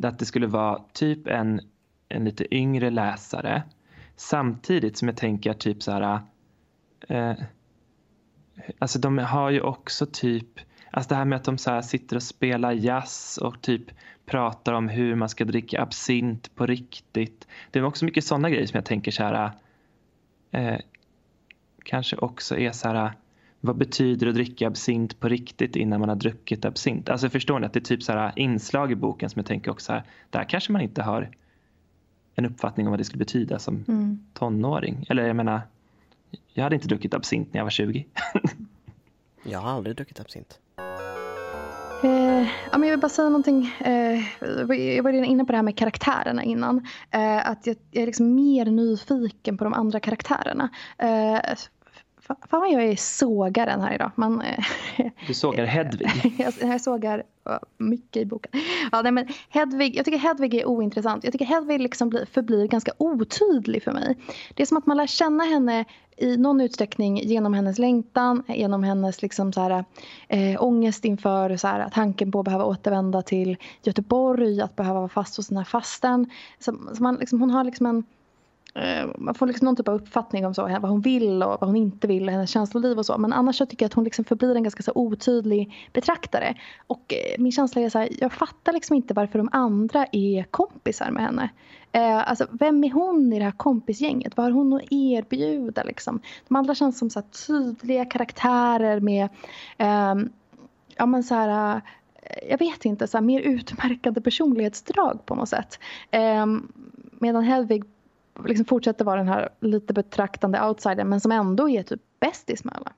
att det skulle vara typ en, en lite yngre läsare samtidigt som jag tänker typ så här eh, alltså de har ju också typ, alltså det här med att de så sitter och spelar jazz och typ pratar om hur man ska dricka absint på riktigt. Det är också mycket sådana grejer som jag tänker så här, eh, kanske också är så här, vad betyder det att dricka absint på riktigt innan man har druckit absint? Alltså förstår ni att det är typ så här inslag i boken som jag tänker också här, där kanske man inte har en uppfattning om vad det skulle betyda som mm. tonåring. Eller jag menar, jag hade inte druckit absint när jag var 20. [laughs] jag har aldrig druckit absint. Eh, ja, men jag vill bara säga någonting. Eh, jag var redan inne på det här med karaktärerna innan. Eh, att jag, jag, är liksom mer nyfiken på de andra karaktärerna. Eh, Fan vad jag är sågaren här idag. Man, eh, du sågar [laughs] Hedvig. jag, jag sågar mycket i boken. Ja, nej, men Hedvig, jag tycker Hedvig är ointressant. Jag tycker Hedvig liksom blir, förblir ganska otydlig för mig. Det är som att man lär känna henne i någon utsträckning genom hennes längtan, genom hennes liksom så här, äh, ångest inför så här, tanken på att behöva återvända till Göteborg, att behöva vara fast hos sina fasten. Så, så man, liksom, hon har liksom en Eh, Eh, man får liksom någon typ av uppfattning om så, vad hon vill och vad hon inte vill, hennes känsloliv och så. Men annars så tycker jag att hon liksom förblir en ganska så otydlig betraktare. Och eh, min känsla är så här, jag fattar liksom inte varför de andra är kompisar med henne. Eh, alltså, vem är hon i det här kompisgänget? Vad har hon att erbjuda liksom? De andra känns som så tydliga karaktärer med, eh, ja men så här, eh, jag vet inte, så här, mer utmärkande personlighetsdrag på något sätt. Eh, medan Hedvig liksom fortsätter vara den här lite betraktande outsidern men som ändå är typ bästis med alla.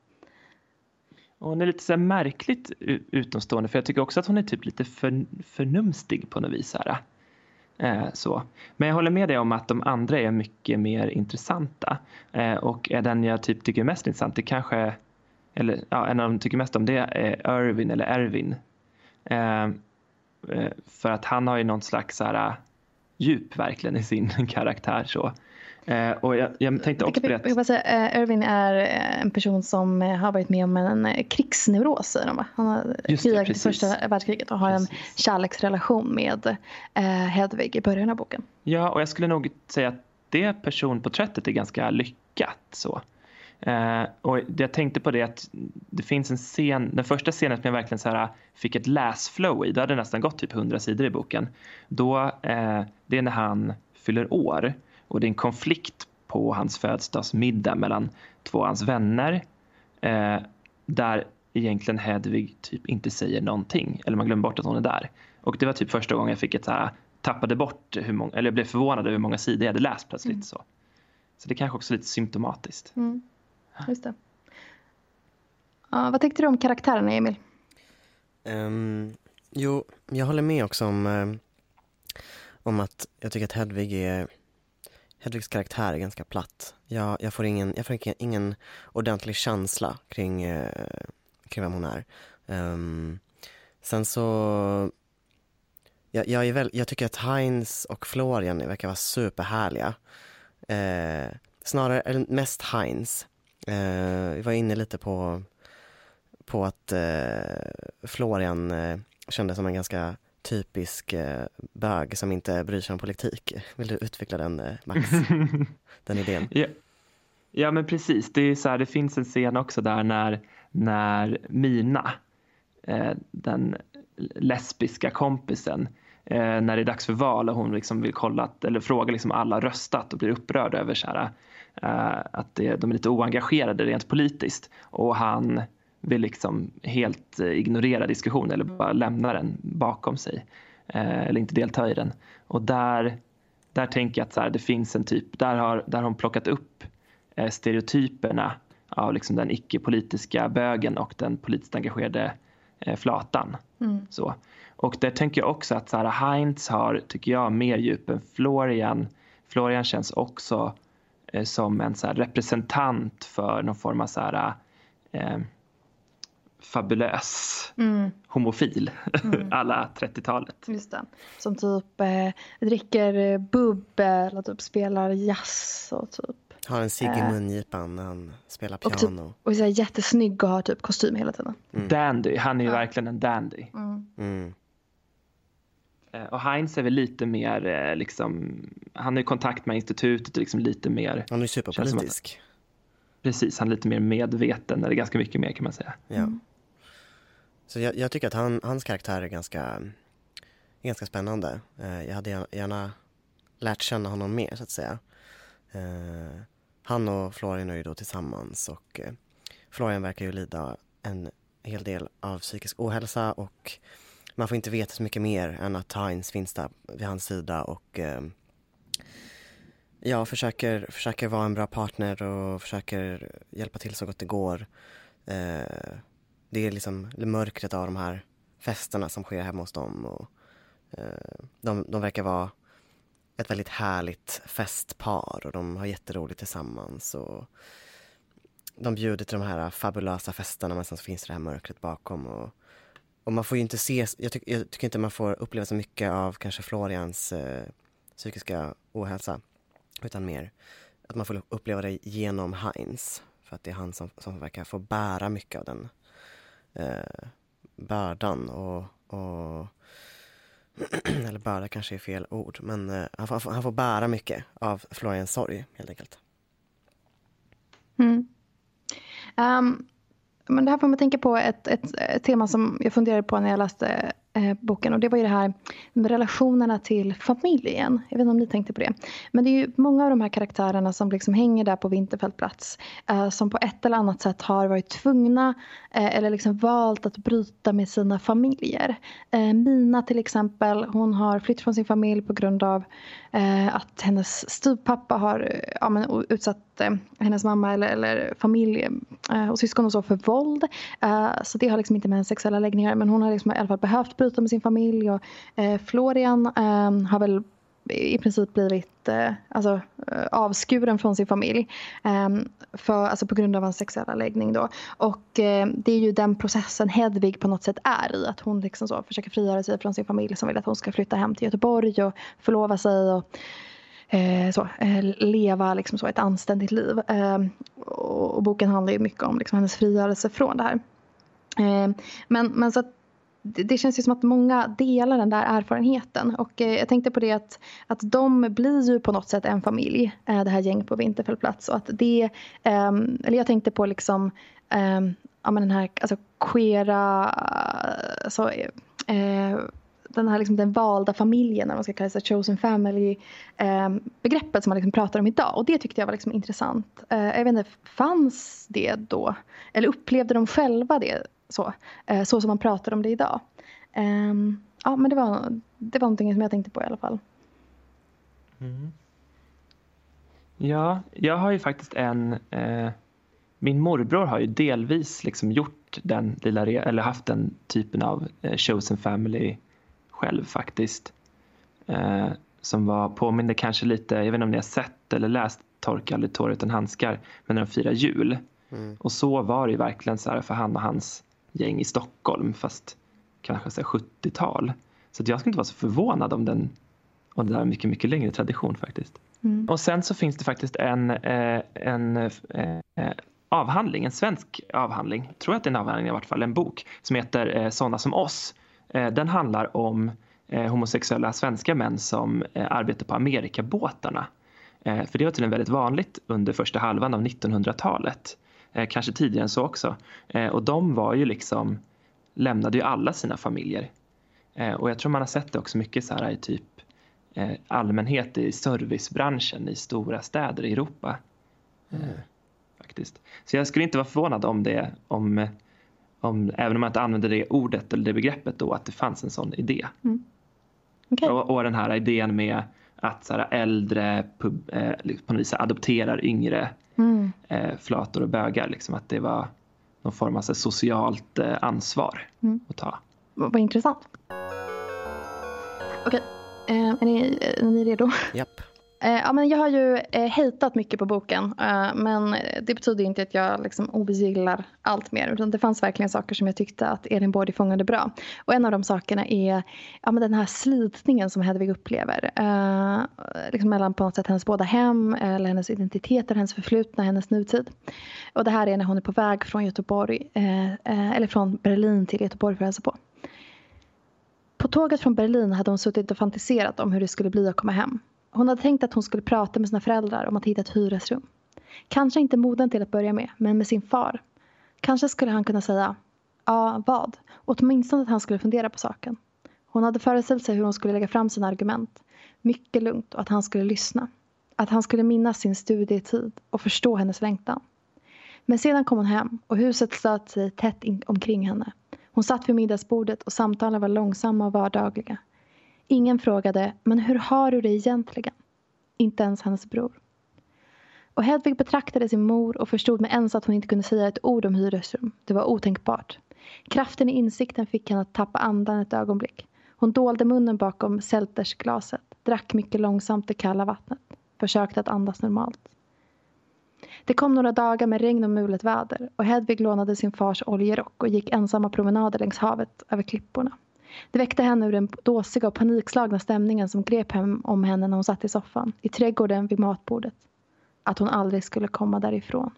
Och hon är lite så märkligt utomstående för jag tycker också att hon är typ lite för, förnumstig på något vis. Här. Eh, så. Men jag håller med dig om att de andra är mycket mer intressanta. Eh, och är den jag typ tycker är mest intressant, det kanske, eller ja, en av de tycker mest om det är Irvin eller Ervin. Eh, eh för att han har ju någon slags så här, djup verkligen i sin [laughs] karaktär. så. Eh, och jag, jag tänkte också jag, jag, säga, uh, Irvin är uh, en person som uh, har varit med om en uh, krigsneuros. Säger de, va? Han har krigat i första världskriget och har precis. en kärleksrelation med Hedvig i början av boken. Ja, och jag skulle nog säga att det personporträttet är ganska lyckat. så. Uh, och jag tänkte på det att det finns en scen, den första scenen som jag verkligen så här fick ett läsflow i, då hade det nästan gått typ 100 sidor i boken. Då, uh, det är när han fyller år och det är en konflikt på hans födelsedagsmiddag mellan två av hans vänner uh, där egentligen Hedvig typ inte säger någonting eller man glömmer bort att hon är där. Och det var typ första gången jag fick ett så här, tappade bort hur många, eller blev förvånad över hur många sidor jag hade läst plötsligt. Mm. Så. så det kanske också är lite symptomatiskt. Mm. Just det. Uh, vad tyckte du om karaktärerna, Emil? Um, jo, jag håller med också om, um, om att jag tycker att Hedvig är Hedvigs karaktär är ganska platt. Jag, jag får, ingen, jag får ingen, ingen ordentlig känsla kring, uh, kring vem hon är. Um, sen så jag, jag, är väl, jag tycker att Heinz och Florian verkar vara superhärliga. Uh, snarare, eller mest Heinz. Eh, vi var inne lite på, på att eh, Florian eh, kändes som en ganska typisk eh, bög som inte bryr sig om politik. Vill du utveckla den, Max? [laughs] den idén? Ja. ja, men precis. Det, är så här, det finns en scen också där när, när Mina, eh, den lesbiska kompisen, eh, när det är dags för val och hon liksom vill kolla att, eller fråga liksom alla röstat och blir upprörd över så här, att det, de är lite oengagerade rent politiskt och han vill liksom helt eh, ignorera diskussionen eller bara lämna den bakom sig eh, eller inte delta i den. Och där, där tänker jag att så här, det finns en typ, där har, där har hon plockat upp eh, stereotyperna av liksom den icke-politiska bögen och den politiskt engagerade flatan. Mm. Så. Och där tänker jag också att Sarah Heinz har, tycker jag, mer djup än Florian. Florian känns också eh, som en så representant för någon form av så här, eh, fabulös mm. homofil mm. [laughs] alla 30-talet. Just det. Som typ eh, dricker bubbel och typ spelar jazz och typ har en cigg i eh. mungipan när han spelar piano. Och, typ, och är jättesnygg och har typ kostym hela tiden. Mm. Dandy, han är ju ja. verkligen en dandy. Mm. Eh, och Heinz är väl lite mer eh, liksom, han har ju kontakt med institutet och liksom lite mer. Han är superpolitisk. precis, han är lite mer medveten, eller ganska mycket mer kan man säga. Ja. Mm. Så jag, jag, tycker att han, hans karaktär är ganska, ganska spännande. Jag hade gärna lärt känna honom mer så att säga han och Florian är ju då tillsammans och eh, Florian verkar ju lida en hel del av psykisk ohälsa och man får inte veta så mycket mer än att Heinz finns där vid hans sida och eh, ja, försöker, försöker vara en bra partner och försöker hjälpa till så gott det går. Eh, det är liksom mörkret av de här festerna som sker hemma hos dem och eh, de, de verkar vara ett väldigt härligt festpar och de har jätteroligt tillsammans. Och de bjuder till de här fabulösa festerna men sen så finns det här mörkret bakom. Och, och man får ju inte se, jag, tyck, jag, tycker inte man får uppleva så mycket av kanske Florians eh, psykiska ohälsa. Utan mer att man får uppleva det genom Heinz. För att det är han som, som verkar få bära mycket av den eh, bördan. Och, och [clears throat] eller bära kanske är fel ord, men eh, han, får, han får bära mycket av Florians sorg helt enkelt. Mm. Um, men det här får mig tänka på ett, ett, ett, tema som jag funderade på när jag läste eh, boken och det var ju det här med relationerna till familjen. Jag vet inte om ni tänkte på det. Men det är ju många av de här karaktärerna som liksom hänger där på Vinterfältplats eh, som på ett eller annat sätt har varit tvungna eh, eller liksom valt att bryta med sina familjer. Eh, Mina till exempel, hon har flytt från sin familj på grund av eh, att hennes styvpappa har eh, ja, men, utsatt eh, hennes mamma eller, eller familj eh, och syskon och så för våld. Eh, så det har liksom inte med hennes sexuella läggningar men hon har liksom i alla fall behövt bryta med sin familj och eh, Florian ehm, har väl i princip blivit eh, alltså, eh, avskuren från sin familj eh, för, alltså på grund av hans sexuella läggning. Då. Och eh, det är ju den processen Hedvig på något sätt är i. Att hon liksom så försöker frigöra sig från sin familj som vill att hon ska flytta hem till Göteborg och förlova sig. Och, eh, så, eh, leva liksom så ett anständigt liv. Ehm, och, och, boken handlar ju mycket om liksom hennes frigörelse från det här. Ehm, men, men så att det känns ju som att många delar den där erfarenheten. Och eh, jag tänkte på det att, att de blir ju på något sätt en familj, eh, det här gänget på Vinterfällplats. Och att det, eh, eller jag tänkte på liksom, ehm, ja men den här alltså queera, alltså, eh, den här liksom den valda familjen, eller man ska kalla det chosen family ehm, begreppet som man liksom pratar om idag. Och det tyckte jag var liksom intressant. Eh, jag vet inte, fanns det då? Eller upplevde de själva det så, eh, så som man pratar om det idag. Ehm, ja, men det var, det var någonting som jag tänkte på i alla fall. Mm. Ja, jag har ju faktiskt en... Eh, min morbror har ju delvis liksom gjort den lilla, eller haft den typen av eh, chosen family själv faktiskt. Eh, som var, påminner kanske lite, jag vet inte om ni har sett eller läst Torka aldrig tår utan handskar, men när de firar jul. Mm. Och så var det ju verkligen så här för han och hans gäng i Stockholm fast kanske 70-tal. Så jag skulle inte vara så förvånad om den och det där mycket, mycket längre tradition faktiskt. Mm. Och sen så finns det faktiskt en, eh, en eh, avhandling, en svensk avhandling, jag tror att det är en avhandling i vart fall, en bok som heter eh, Såna som oss. Eh, den handlar om eh, homosexuella svenska män som eh, arbetar på Amerikabåtarna. Eh, för det var tydligen väldigt vanligt under första halvan av 1900-talet. Eh, kanske tidigare än så också. Eh, och de var ju liksom, lämnade ju alla sina familjer. Eh, och jag tror man har sett det också mycket så här i typ allmänhet i servicebranschen i stora städer i Europa. Mm. faktiskt. Så jag skulle inte vara förvånad om det, om, om, även om man inte använder det ordet eller det begreppet då, att det fanns en sån idé. Mm. Okay. Och, och, den här idén med att så här, äldre pub, eh, på något vis adopterar yngre mm. eh, flator och bögar. Liksom, att det var någon form av så, socialt eh, ansvar mm. att ta. Vad intressant. Okej, okay. Eh, är, ni, är ni redo? Japp. Eh, Eh, ja, men jag har ju eh, hatat mycket på boken. Eh, men det betyder inte att jag liksom ogillar allt mer. Utan det fanns verkligen saker som jag tyckte att Elin Bård fångade bra. Och en av de sakerna är ja, men den här slitningen som Hedvig upplever. Eh, liksom mellan på något sätt hennes båda hem, eller hennes identiteter, hennes förflutna, hennes nutid. Och det här är när hon är på väg från Göteborg, eh, eh, eller från Berlin till Göteborg för att hälsa på. På tåget från Berlin hade hon suttit och fantiserat om hur det skulle bli att komma hem. Hon hade tänkt att hon skulle prata med sina föräldrar om att hitta ett hyresrum. Kanske inte moden till att börja med, men med sin far. Kanske skulle han kunna säga Ja, vad? Åtminstone att han skulle fundera på saken. Hon hade föreställt sig hur hon skulle lägga fram sina argument. Mycket lugnt och att han skulle lyssna. Att han skulle minnas sin studietid och förstå hennes längtan. Men sedan kom hon hem och huset slöt sig tätt omkring henne. Hon satt vid middagsbordet och samtalen var långsamma och vardagliga. Ingen frågade, men hur har du det egentligen? Inte ens hennes bror. Och Hedvig betraktade sin mor och förstod med ens att hon inte kunde säga ett ord om hyresrum. Det var otänkbart. Kraften i insikten fick henne att tappa andan ett ögonblick. Hon dolde munnen bakom sältersglaset, drack mycket långsamt det kalla vattnet, försökte att andas normalt. Det kom några dagar med regn och mulet väder och Hedvig lånade sin fars oljerock och gick ensamma promenader längs havet över klipporna. Det väckte henne ur den dåsiga och panikslagna stämningen som grep hem om henne när hon satt i soffan, i trädgården vid matbordet. Att hon aldrig skulle komma därifrån.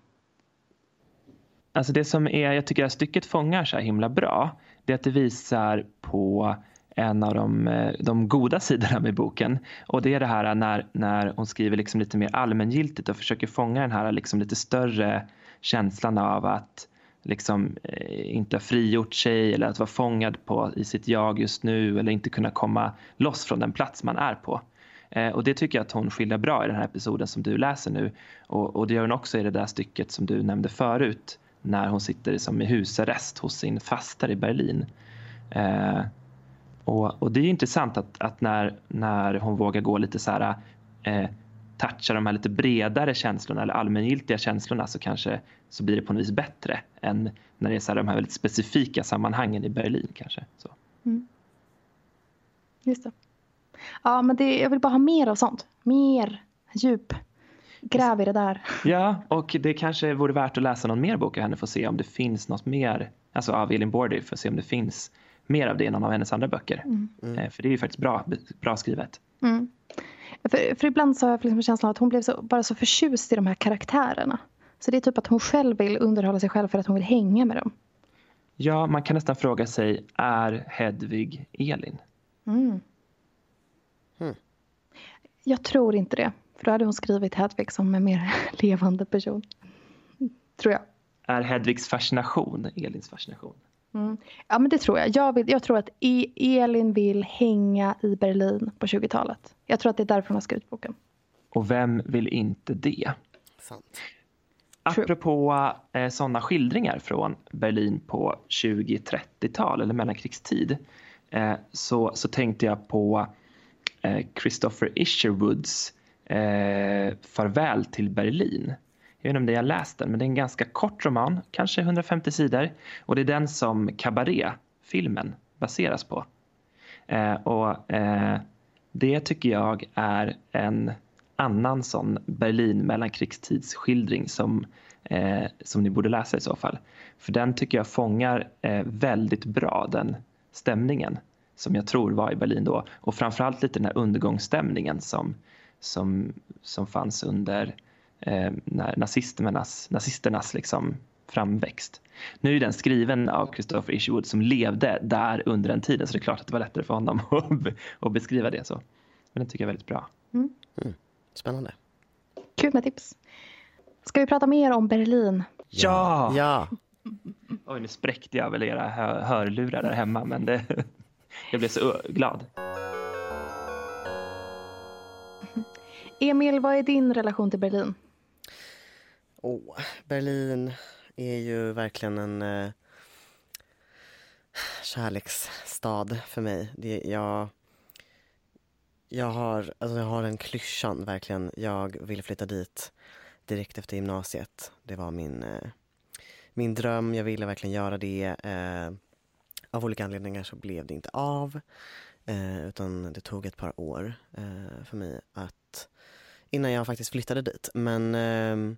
Alltså det som är, jag tycker att stycket fångar så himla bra, det är att det visar på en av de, eh, de goda sidorna med boken. Och det är det här när, när hon skriver liksom lite mer allmängiltigt och försöker fånga den här liksom lite större känslan av att liksom eh, inte har frigjort sig eller att vara fångad på, i sitt jag just nu eller inte kunna komma loss från den plats man är på. Eh, och det tycker jag att hon skildrar bra i den här episoden som du läser nu. Och, och det gör hon också i det där stycket som du nämnde förut när hon sitter som i husarrest hos sin faster i Berlin. Eh, och, och, det är intressant att, att, när, när hon vågar gå lite så här eh, touchar de här lite bredare känslorna eller allmängiltiga känslorna så kanske så blir det på något vis bättre än när det är så här de här väldigt specifika sammanhangen i Berlin kanske. Så. Mm. Just det. Ja, men det, jag vill bara ha mer av sånt. Mer djup. Gräv i det där. Ja, och det kanske vore värt att läsa någon mer bok av henne för att se om det finns något mer, alltså av Elin Bordy, för att se om det finns mer av det i någon av hennes andra böcker. Mm. Mm. För det är ju faktiskt bra, bra skrivet. Mm. För, för ibland så har jag liksom känslan att hon blev så, bara så förtjust i de här karaktärerna. Så det är typ att hon själv vill underhålla sig själv för att hon vill hänga med dem. Ja, man kan nästan fråga sig, är Hedvig Elin? Mm. Hmm. Jag tror inte det. För då hade hon skrivit Hedvig som en mer [laughs] levande person. Tror jag. Är Hedvigs fascination Elins fascination? Mm. Ja, men det tror jag. Jag, vill, jag tror att e Elin vill hänga i Berlin på 20-talet. Jag tror att det är därför hon har skrivit boken. Och vem vill inte det? Sant. Apropå eh, sådana skildringar från Berlin på 20-30-tal eller mellankrigstid eh, så, så tänkte jag på eh, Christopher Isherwoods eh, Farväl till Berlin jag vet inte om det jag läst den, men det är en ganska kort roman, kanske 150 sidor. Och det är den som Cabaret-filmen baseras på. Eh, och eh, det tycker jag är en annan sån Berlin mellankrigstidsskildring som, eh, som ni borde läsa i så fall. För den tycker jag fångar eh, väldigt bra den stämningen som jag tror var i Berlin då. Och framförallt lite den här undergångsstämningen som, som, som fanns under eh, nazisternas, nazisternas liksom framväxt. Nu är den skriven av Christopher Isherwood som levde där under den tiden så det är klart att det var lättare för honom [laughs] att beskriva det så. Men det tycker jag är väldigt bra. Mm. Mm. Spännande. Kul med tips. Ska vi prata mer om Berlin? Ja! ja. [laughs] Oj, nu spräckte jag väl era hör hörlurar där hemma men det, [laughs] jag blev så glad. Emil, vad är din relation till Berlin? Oh, Berlin är ju verkligen en eh, kärleksstad för mig. Det, jag, jag, har, alltså jag har den klyschan verkligen. Jag vill flytta dit direkt efter gymnasiet. Det var min, eh, min dröm. Jag ville verkligen göra det. Eh, av olika anledningar så blev det inte av. Eh, utan det tog ett par år eh, för mig att innan jag faktiskt flyttade dit. Men, eh,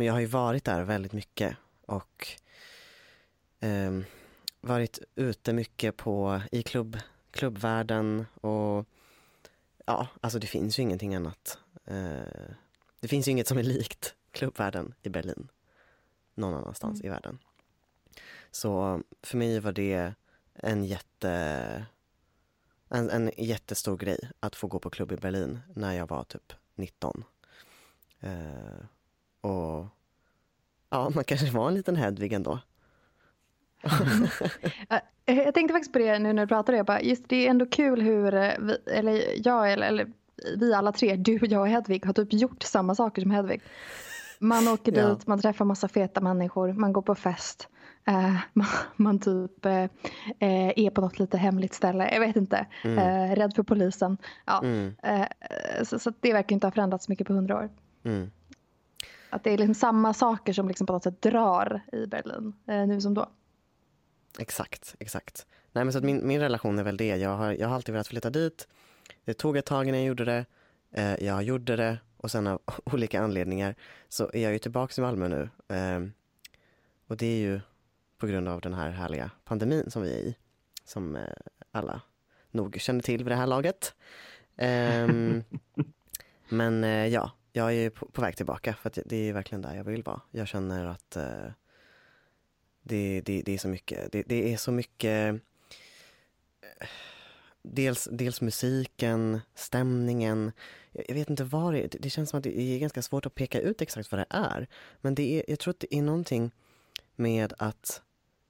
men jag har ju varit där väldigt mycket och eh, varit ute mycket på, i klubb, klubbvärlden och ja, alltså det finns ju ingenting annat. Eh, det finns ju inget som är likt klubbvärlden i Berlin någon annanstans mm. i världen. Så för mig var det en jätte en, en jättestor grej att få gå på klubb i Berlin när jag var typ 19. Eh, och ja, man kanske var en liten Hedvig ändå. [laughs] jag tänkte faktiskt på det nu när du pratade. Jag bara, just det är ändå kul hur eh, vi, eller jag eller, eller vi alla tre, du, jag och Hedvig, har typ gjort samma saker som Hedvig. Man åker [laughs] ja. dit, man träffar massa feta människor, man går på fest. Uh, [laughs] man, man, typ uh, är på något lite hemligt ställe, jag vet inte. Mm. Uh, rädd för polisen. Ja. Mm. så, så det verkar inte ha förändrats mycket på hundra år. Mm. Att det är liksom samma saker som liksom på något sätt drar i Berlin nu som då. Exakt, exakt. Nej, men så min, min relation är väl det. Jag har, jag har alltid velat flytta dit. Det tog ett tag innan jag gjorde det. jag gjorde det och sen av [laughs] olika anledningar så är jag ju tillbaka i Malmö nu. och det är ju på grund av den här härliga pandemin som vi är i. Som eh, alla nog känner till vid det här laget. Um, [laughs] men ja, jag är på, på, väg tillbaka för det är verkligen där jag vill vara. Jag känner att eh, det, det, det, är så mycket, det, det är så mycket eh, Dels, dels musiken, stämningen. Jag, jag vet inte vad det är. Det känns som att det är ganska svårt att peka ut exakt vad det är. Men det är, jag tror att det är någonting med att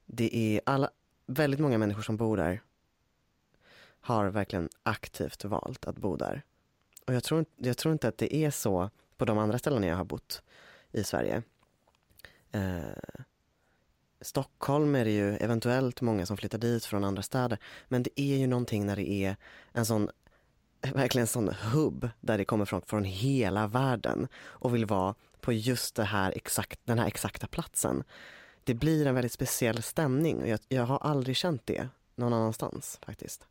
det är alla, väldigt många människor som bor där har verkligen aktivt valt att bo där. Och jag tror, jag tror inte att det är så på de andra ställena jag har bott i Sverige. Eh, Stockholm är det ju eventuellt många som flyttar dit från andra städer. Men det är ju någonting när det är en sån, verkligen en sån hubb där det kommer från, från hela världen och vill vara på just det här exakt, den här exakta platsen det blir en väldigt speciell stämning och jag, jag har aldrig känt det någon annanstans faktiskt.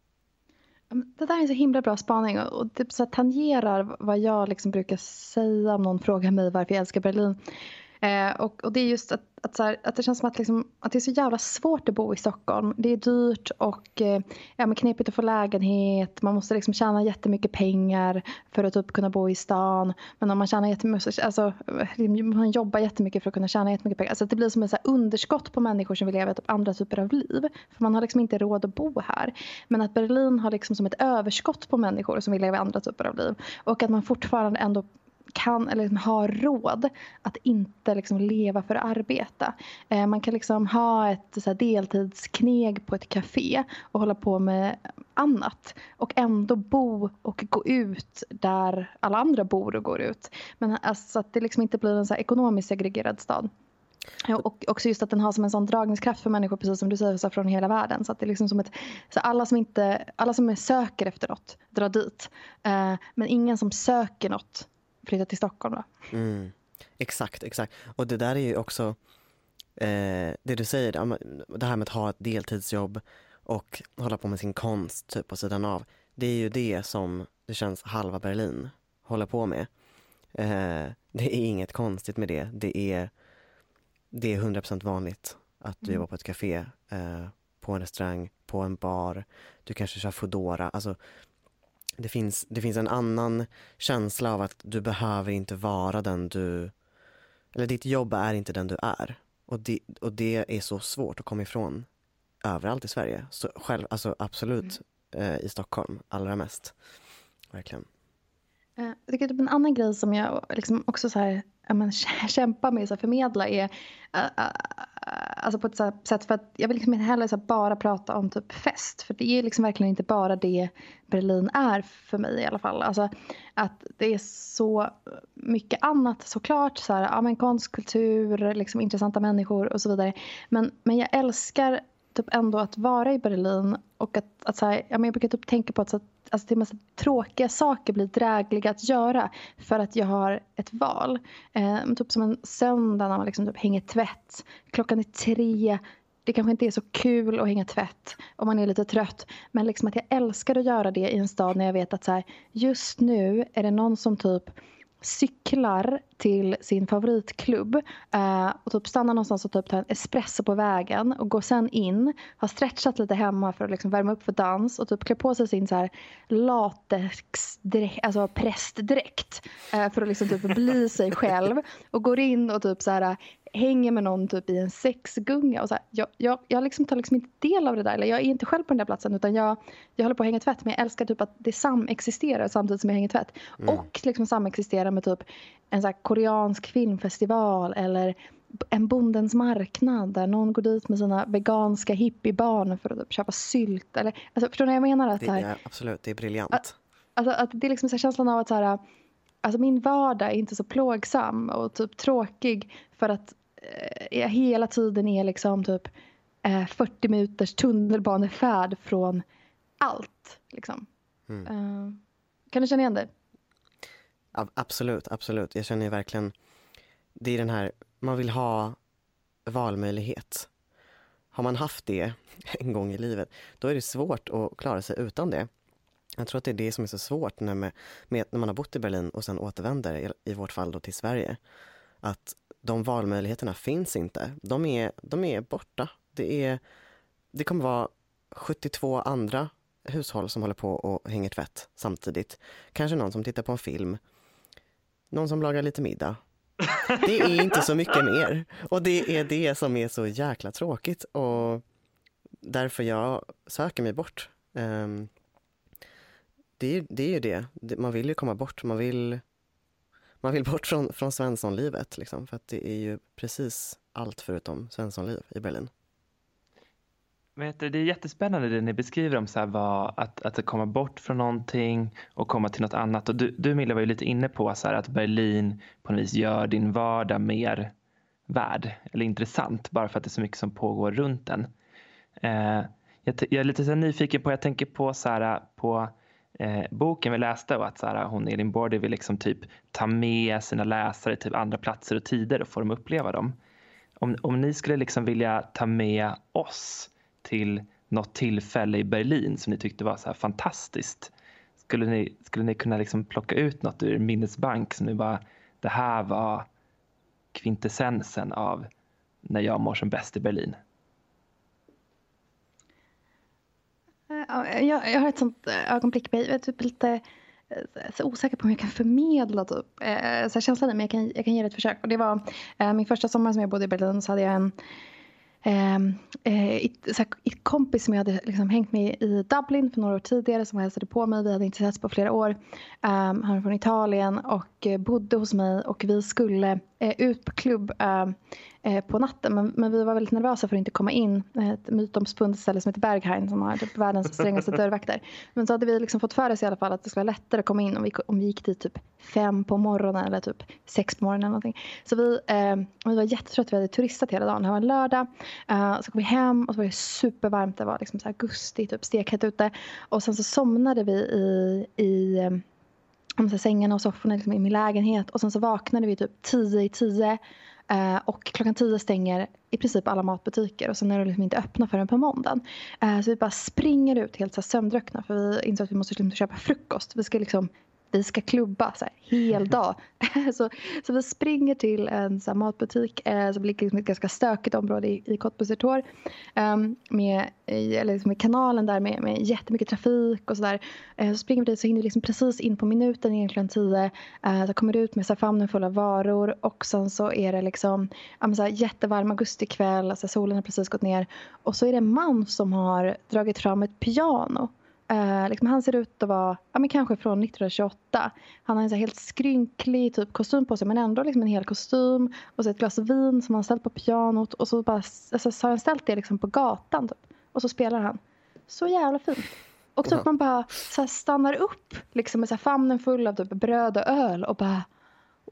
Det där är en så himla bra spaning och det typ så tangerar vad jag liksom brukar säga om någon frågar mig varför jag älskar Berlin. Eh, och, och, det är just att, att, så här, att det känns som att, liksom, att det är så jävla svårt att bo i Stockholm. Det är dyrt och eh, ja, men knepigt att få lägenhet. Man måste liksom tjäna jättemycket pengar för att typ kunna bo i stan. Men om man tjänar jättemycket, alltså, man jobbar jättemycket för att kunna tjäna jättemycket pengar. Alltså det blir som ett så underskott på människor som vill leva typ andra typer av liv. För man har liksom inte råd att bo här. Men att Berlin har liksom som ett överskott på människor som vill leva andra typer av liv. Och att man fortfarande ändå kan eller liksom har råd att inte liksom leva för att arbeta. Eh, man kan liksom ha ett så här, deltidskneg på ett café och hålla på med annat och ändå bo och gå ut där alla andra bor och går ut. Men alltså, att det liksom inte blir en så ekonomiskt segregerad stad. Och också just att den har som en sån dragningskraft för människor, precis som du säger, så från hela världen. Så att det är liksom som ett, så alla som inte, alla som söker efter något drar dit. Eh, men ingen som söker något flytta till Stockholm. Då. Mm. Exakt, exakt. Och det där är ju också eh, det du säger, det här med att ha ett deltidsjobb och hålla på med sin konst typ på sidan av. Det är ju det som det känns halva Berlin håller på med. Eh, det är inget konstigt med det. Det är, det är 100% vanligt att du mm. jobbar på ett café, eh, på en restaurang, på en bar. Du kanske kör Foodora. Alltså, det finns, det finns en annan känsla av att du behöver inte vara den du eller ditt jobb är inte den du är. Och det, och det är så svårt att komma ifrån överallt i Sverige. Så själv, alltså absolut eh, i Stockholm allra mest. Verkligen. Eh, Jag tycker typ en annan grej som jag liksom också så här, men, kämpa med att förmedla är alltså på ett sätt för att jag vill liksom inte heller så bara prata om typ fest för det är liksom verkligen inte bara det Berlin är för mig i alla fall. Alltså att det är så mycket annat såklart så här, ja, men konst, kultur, liksom intressanta människor och så vidare. Men, men jag älskar typ ändå att vara i Berlin och att, att så här, ja, men jag brukar typ tänka på att, så att alltså, det är massa tråkiga saker blir drägliga att göra för att jag har ett val. Eh, typ som en söndag när man liksom typ hänger tvätt. Klockan är tre. Det kanske inte är så kul att hänga tvätt om man är lite trött. Men liksom att jag älskar att göra det i en stad när jag vet att så här, just nu är det någon som typ cyklar till sin favoritklubb eh, och typ stannar någonstans och typ tar en espresso på vägen och går sen in, har stretchat lite hemma för att liksom värma upp för dans och typ klär på sig sin så här latex, alltså prästdräkt eh, för att liksom typ bli sig själv och går in och typ så här hänger med någon typ i en sexgunga. Och så här, jag, jag, jag liksom tar liksom inte del av det där. Eller jag är inte själv på den där platsen utan jag, jag håller på att hänga tvätt. Men jag älskar typ att det samexisterar samtidigt som jag hänger tvätt. Mm. Och liksom samexisterar med typ en så koreansk filmfestival eller en bondens marknad där någon går dit med sina veganska hippiebarn för att typ köpa sylt. Eller, alltså, förstår ni vad jag menar? Att, det är, här, absolut, det är briljant. Att, alltså, att det är liksom så känslan av att så här, alltså min vardag är inte så plågsam och typ tråkig för att jag hela tiden är liksom typ 40 eh, minuters tunnelbanefärd från allt. Liksom. Mm. Uh, kan du känna igen det? Absolut, absolut. Jag känner verkligen, det är den här, man vill ha valmöjlighet. Har man haft det [laughs] en gång i livet, då är det svårt att klara sig utan det. Jag tror att det är det som är så svårt när, med, med, när man har bott i Berlin och sen återvänder, i vårt fall då till Sverige. Att de valmöjligheterna finns inte. De är, de är borta. Det, är, det kommer vara 72 andra hushåll som håller på och hänger tvätt samtidigt. Kanske någon som tittar på en film. Någon som lagar lite middag. Det är inte så mycket mer. Och det är det som är så jäkla tråkigt och därför jag söker mig bort. Um, det, är, det är ju det. Man vill ju komma bort. Man vill man vill bort från, från Svenssonlivet liksom, för att det är ju precis allt förutom Svenssonliv i Berlin. Vet du, det är jättespännande det ni beskriver om så här vad, att, att komma bort från någonting och komma till något annat. Och du, du Milla var ju lite inne på så här, att Berlin på något vis gör din vardag mer värd eller intressant bara för att det är så mycket som pågår runt den. Eh, jag, jag, är lite så nyfiken på, jag tänker på, så här, eh, på eh, boken vi läste och att så här, hon Elin Bordy vill liksom typ ta med sina läsare till andra platser och tider och få dem uppleva dem. Om, om ni skulle liksom vilja ta med oss till något tillfälle i Berlin som ni tyckte var så här fantastiskt. Skulle ni, skulle ni kunna liksom plocka ut något ur minnesbank som ni bara, det här var kvintessensen av när jag mår som bäst i Berlin? Jag, jag har ett sånt eh, ögonblick, ögonblick, jag är typ lite eh, så osäker på om jag kan förmedla typ, eh, så här känslan, men jag kan, jag kan ge det ett försök. Och det var min första sommar som jag bodde i Berlin så hade jag en ehm, ett, ett kompis som jag hade liksom hängt med i Dublin för några år tidigare som hälsade på mig. Vi hade inte setts på flera år. Um, han var från Italien och bodde hos mig och vi skulle ut på klubb uh, på natten. Men, men, vi var väldigt nervösa för att inte komma in. Ett mytomspunnet ställe som heter Berghain som har typ världens [laughs] strängaste dörrvakter. Men så hade vi liksom fått för oss i alla fall att det skulle vara lättare att komma in om vi, om vi gick dit typ fem på morgonen eller typ sex på morgonen. Eller någonting. Så vi, eh, vi var jättetrötta, vi hade turistat hela dagen. Det var en lördag. Uh, så kom vi hem och så var det supervarmt. Det var liksom så augusti, typ stekhett ute. Och sen så somnade vi i, i om sängarna och sofforna liksom i min lägenhet. Och sen så vaknade vi typ tio i tio Eh, och klockan tio stänger i princip alla matbutiker och sen är de liksom inte öppna förrän på måndagen. Eh, så vi bara springer ut helt så sömndruckna för vi insåg att vi måste liksom köpa frukost. Vi ska liksom vi ska klubba så här, hel [laughs] dag. [laughs] så, så vi springer till en så här, matbutik eh, som ligger i ett ganska stökigt område i, i Cottbus um, med, eller liksom med kanalen där med, med jättemycket trafik och sådär. Eh, så springer vi dit så hinner vi liksom precis in på minuten egentligen tio. Eh, så kommer ut med så här, famnen full av varor och sen så är det liksom ja, så här, jättevarm augustikväll, alltså solen har precis gått ner och så är det en man som har dragit fram ett piano Eh, liksom han ser ut att vara ja, men kanske från 1928. Han har en så helt skrynklig typ kostym på sig men ändå liksom en hel kostym och så ett glas vin som han ställt på pianot och så, bara, alltså, så har han ställt det liksom på gatan typ. och så spelar han. Så jävla fint. Och typ man bara så stannar upp liksom med så famnen full av typ bröd och öl och bara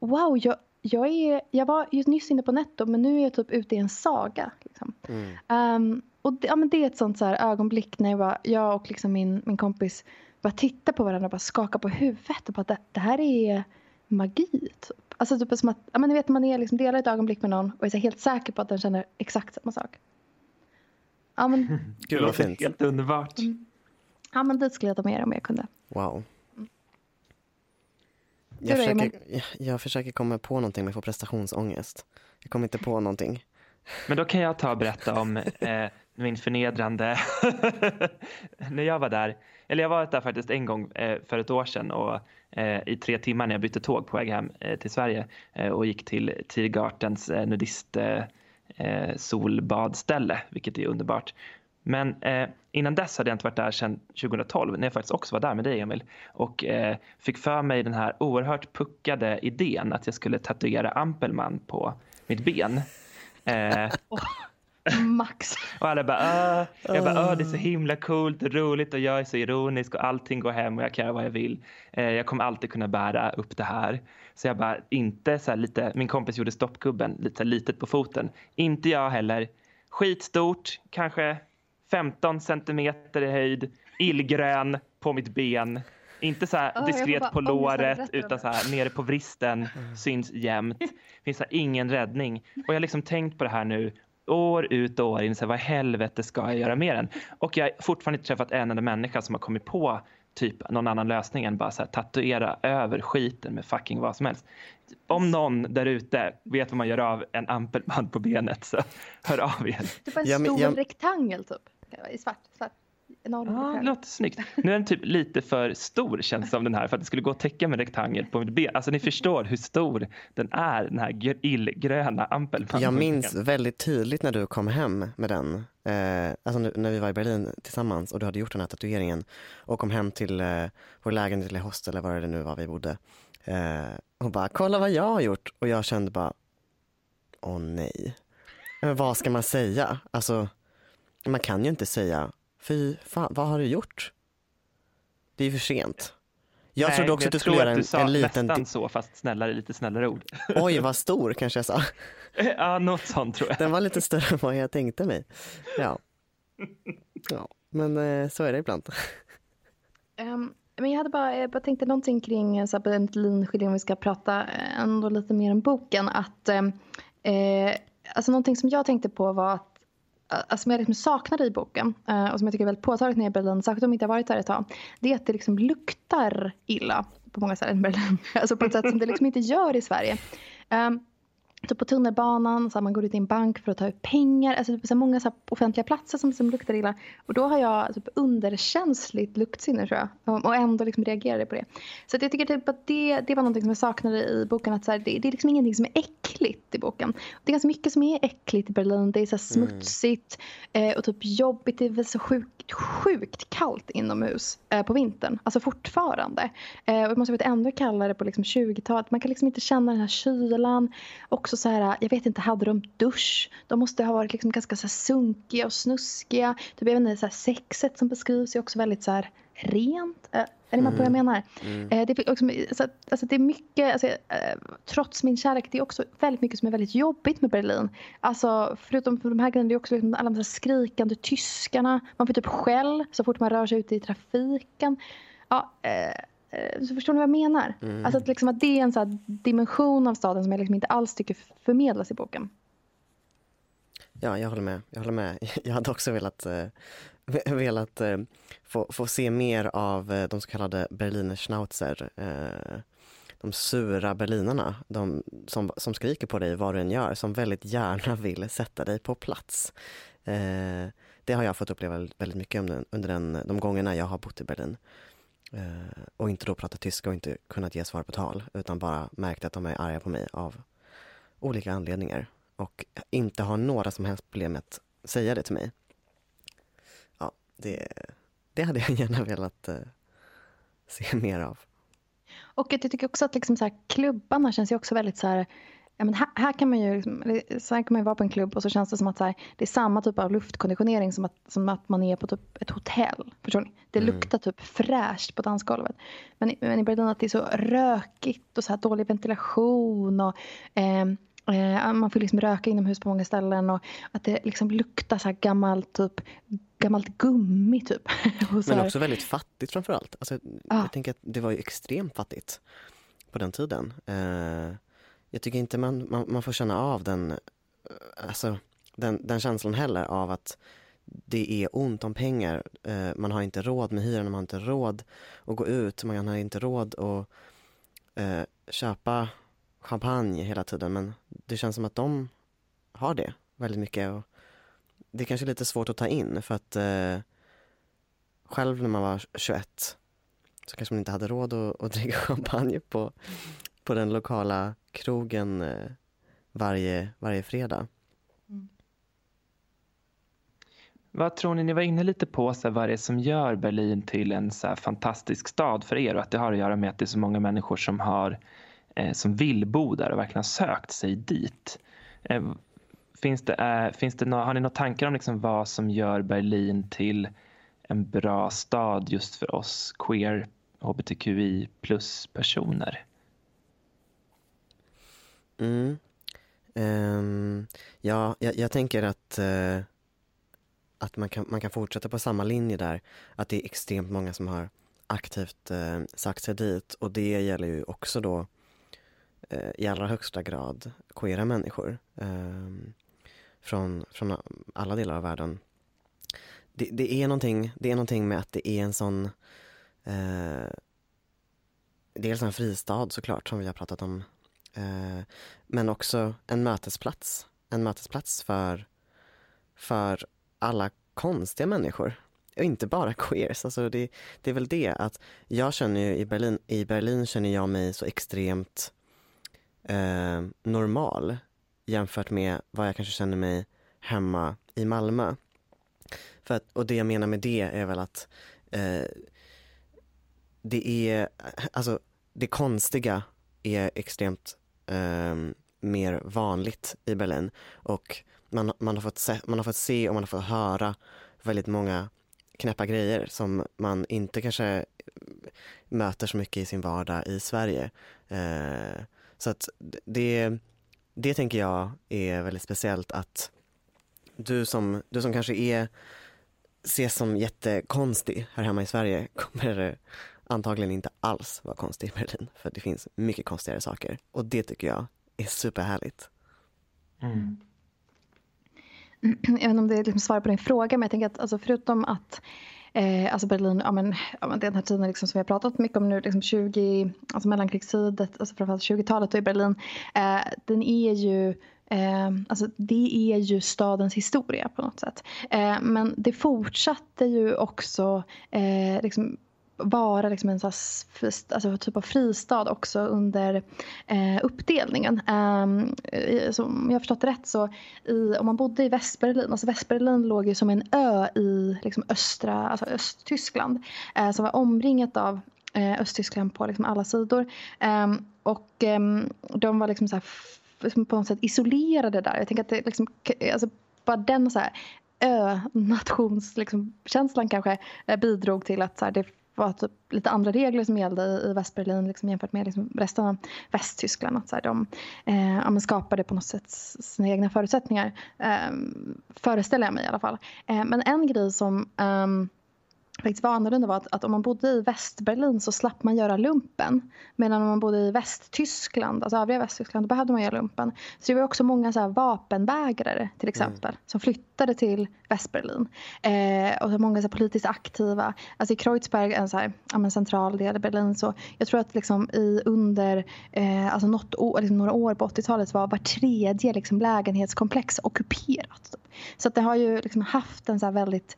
wow, jag, jag, är, jag var just nyss inne på Netto men nu är jag typ ute i en saga. Liksom. Mm. Um, och det, ja, men det är ett sånt så ögonblick när jag, bara, jag och liksom min, min kompis bara tittar på varandra och bara skakar på huvudet och bara det, det här är magi. Typ. Alltså typ som att ja, men ni vet, man är liksom delar ett ögonblick med någon och är så helt säker på att den känner exakt samma sak. Ja, men, [laughs] Gud vad fint. Helt underbart. Mm. Ja men dit skulle jag ta med er om jag kunde. Wow. Jag försöker, jag, jag försöker komma på någonting men jag får prestationsångest. Jag kommer inte på någonting. Men då kan jag ta och berätta om [laughs] eh, min förnedrande... [laughs] när jag var där, eller jag var där faktiskt en gång eh, för ett år sedan och eh, i tre timmar när jag bytte tåg på väg hem eh, till Sverige och gick till Tiergartens nudist solbadställe, vilket är underbart. Men innan dess hade jag inte varit där sedan 2012 när jag faktiskt också var där med dig Emil och fick för mig den här oerhört puckade idén att jag skulle tatuera Ampelman på mitt ben. Eh, [laughs] Max. Och alla bara, jag bara, det är så himla coolt och roligt och jag är så ironisk och allting går hem och jag kan göra vad jag vill. Eh, jag kommer alltid kunna bära upp det här. Så jag bara, inte så här lite, min kompis gjorde stoppgubben, lite litet på foten. Inte jag heller. Skitstort, kanske 15 centimeter i höjd, illgrön på mitt ben. Inte så här oh, diskret bara, på låret utan så här nere på vristen, mm. syns jämt. Finns så ingen räddning. Och jag har liksom tänkt på det här nu år ut och år in. Så här, vad i helvete ska jag göra med den? Och jag har fortfarande inte träffat en enda människa som har kommit på typ någon annan lösning än bara så här, tatuera över skiten med fucking vad som helst. Om någon där ute vet vad man gör av en ampelband på benet så hör av er. Typ en stor jag... rektangel typ i svart. svart. Enorm ah, det låter snyggt. Nu är den typ lite för stor känns som den här för att det skulle gå att täcka med rektangel på mitt ben. Alltså ni förstår hur stor den är, den här illgröna ampeln. Jag minns väldigt tydligt när du kom hem med den. Eh, alltså när vi var i Berlin tillsammans och du hade gjort den här tatueringen och kom hem till eh, vår lägenhet eller hostel eller vad det nu var vi bodde. Eh, och bara, kolla vad jag har gjort. Och jag kände bara, åh nej. Men vad ska man säga? Alltså, man kan ju inte säga, fy fan, vad har du gjort? Det är för sent. Jag Nej, trodde också att du skulle göra en, en liten... nästan så, fast snällare, lite snällare ord. [laughs] Oj, vad stor kanske jag sa. [laughs] ja, något sånt tror jag. Den var lite större än vad jag tänkte mig. Ja, ja men eh, så är det ibland. Um, men jag hade bara, jag bara tänkte någonting kring så här, linskilling om vi ska prata eh, ändå lite mer om boken. Att, eh, eh, alltså någonting som jag tänkte på var att alltså, som jag liksom saknade i boken eh, och som jag tycker är väldigt påtagligt när jag är i Berlin, särskilt om jag inte har varit där ett tag, det är att det liksom luktar illa på många ställen i Berlin. [laughs] Alltså på ett sätt som det liksom inte gör i Sverige. Um, Typ på tunnelbanan, så här, man går ut i en bank för att ta ut pengar. Alltså typ så här, många så här, offentliga platser som, som luktar illa. Och då har jag typ underkänsligt luktsinne tror jag. Och, och ändå liksom reagerade på det. Så jag tycker typ att det, det var något som jag saknade i boken. Att så här, det, det, är liksom ingenting som är äckligt i boken. Det är ganska mycket som är äckligt i Berlin. Det är så smutsigt mm. eh, och typ jobbigt. Det är så sjukt, sjukt kallt inomhus eh, på vintern. Alltså fortfarande. Eh, och det måste ha varit ännu kallare på liksom 20-talet. Man kan liksom inte känna den här kylan. Och också så här, jag vet inte, hade de dusch? De måste ha varit liksom ganska så här sunkiga och snuskiga. Typ, jag vet inte, så här, sexet som beskrivs är också väldigt så här rent. Äh, är ni med på vad jag mm. menar? Mm. Eh, det, är också, så, alltså, det är mycket, alltså, eh, trots min kärlek, det är också väldigt mycket som är väldigt jobbigt med Berlin. Alltså, förutom för de här grejerna, det är också liksom alla de här skrikande tyskarna. Man får typ skäll så fort man rör sig ute i trafiken. Ja, Eh, så förstår ni vad jag menar? Mm. Alltså att, liksom att det är en så dimension av staden som jag liksom inte alls tycker förmedlas i boken. Ja, jag håller med. Jag håller med. [laughs] Jag hade också velat, eh, [laughs] velat eh, få, få se mer av eh, de så kallade Berliner Schnauzer. Eh, de sura berlinarna, de som, som skriker på dig vad du än gör, som väldigt gärna [laughs] vill sätta dig på plats. Eh, det har jag fått uppleva väldigt mycket under, under den, de gångerna jag har bott i Berlin. Eh, och inte då pratat tyska och inte kunnat ge svar på tal, utan bara märkt att de är arga på mig av olika anledningar och inte har några som helst problem med att säga det till mig. Ja, det, det hade jag [laughs] gärna velat eh, se mer av. Och jag tycker också att liksom så här, klubbarna känns ju också väldigt så här Ja, men här, här, kan man ju liksom, så här kan man vara på en klubb och så känns det som att så här, det är samma typ av luftkonditionering som att, som att man är på typ ett hotell. Förstår ni? Det mm. luktar typ fräscht på dansgolvet. Men, men i Berlin att det är så rökigt och så här dålig ventilation. och eh, Eh, man får liksom röka inomhus på många ställen och att det liksom luktar så här gammalt, typ, gammalt gummi. Typ. [laughs] Men också väldigt fattigt framför allt. Alltså, ah. Jag tänker att det var ju extremt fattigt på den tiden. Eh, jag tycker inte man, man, man, får känna av den, eh, alltså, den, den känslan heller av att det är ont om pengar. Eh, man har inte råd med hyran, man har inte råd att gå ut, man har inte råd att eh, köpa champagne hela tiden men det känns som att de har det väldigt mycket. Och det är kanske lite svårt att ta in för att eh, själv när man var 21 så kanske man inte hade råd att, att [laughs] dricka champagne på, på den lokala krogen eh, varje, varje fredag. Mm. Vad tror ni, ni var inne lite på så här, vad det är som gör Berlin till en så fantastisk stad för er och att det har att göra med att det är så många människor som har eh, som vill bo där och verkligen har sökt sig dit. Eh, finns det, eh, finns det no har ni några tankar om liksom vad som gör Berlin till en bra stad just för oss queer hbtqi plus personer? Mm. Um, ja, jag, jag, tänker att, uh, att man, kan, man kan fortsätta på samma linje där. Att det är extremt många som har aktivt uh, sagt sig dit och det gäller ju också då uh, i allra högsta grad queera människor ehm, från, från alla delar av världen. Det, det, är någonting, det är någonting med att det är en sån eh, Dels en fristad såklart som vi har pratat om Eh, men också en mötesplats. En mötesplats för, för alla konstiga människor och inte bara [laughs] queers. Alltså det, det är väl det att jag känner ju i Berlin, i Berlin känner jag mig så extremt eh, normal jämfört med vad jag kanske känner mig hemma i Malmö. För att, och det jag menar med det är väl att eh, det är, alltså det konstiga är extremt eh, mer vanligt i Berlin och man, man, har fått se, man har fått se och man har fått höra väldigt många knäppa grejer som man inte kanske möter så mycket i sin vardag i Sverige. Eh, så att det, det tänker jag är väldigt speciellt att du som, du som kanske är, ses som jättekonstig här hemma i Sverige kommer antagligen inte alls vara konstig i Berlin. För det finns mycket konstigare saker. Och det tycker jag är superhärligt. Mm. [clears throat] Jag vet inte om det är liksom svar på din fråga men jag tänker att alltså förutom att Eh, alltså Berlin, ja men, ja men den här tiden liksom som vi har pratat mycket om nu, liksom 20, alltså mellankrigstiden, alltså framförallt 20-talet i Berlin. Eh, den är ju Eh, alltså det är ju stadens historia på något sätt. Eh, men det fortsatte ju också eh, liksom vara liksom en alltså typ av fristad också under eh, uppdelningen. Um, som jag har förstått rätt så i, om man bodde i Västberlin, alltså Västberlin låg ju som en ö i liksom östra, alltså Östtyskland eh, som var omringat av eh, Östtyskland på liksom alla sidor. Um, och um, de var liksom så här, liksom på något sätt isolerade där. Jag tänker att det liksom, alltså, bara den så här, ö-nationskänslan liksom, kanske eh, bidrog till att så här, det var typ lite andra regler som gällde i, Västberlin liksom jämfört med liksom resten av Västtyskland. Att så här, de eh, ja, skapade på något sätt sina egna förutsättningar. Eh, föreställer jag mig i alla fall. Eh, men en grej som ehm, faktiskt var annorlunda var att, att om man bodde i Västberlin så slapp man göra lumpen. Medan om man bodde i Västtyskland, alltså övriga Västtyskland, då behövde man göra lumpen. Så det var också många så här vapenvägrare till exempel mm. som flyttade till Västberlin. Eh, och så många så här, politiskt aktiva. Alltså i Kreuzberg, en så här, ja, central del i Berlin, så jag tror att liksom i under eh, alltså något år, liksom några år på 80-talet var var tredje liksom, lägenhetskomplex ockuperat. Så att det har ju liksom haft en så väldigt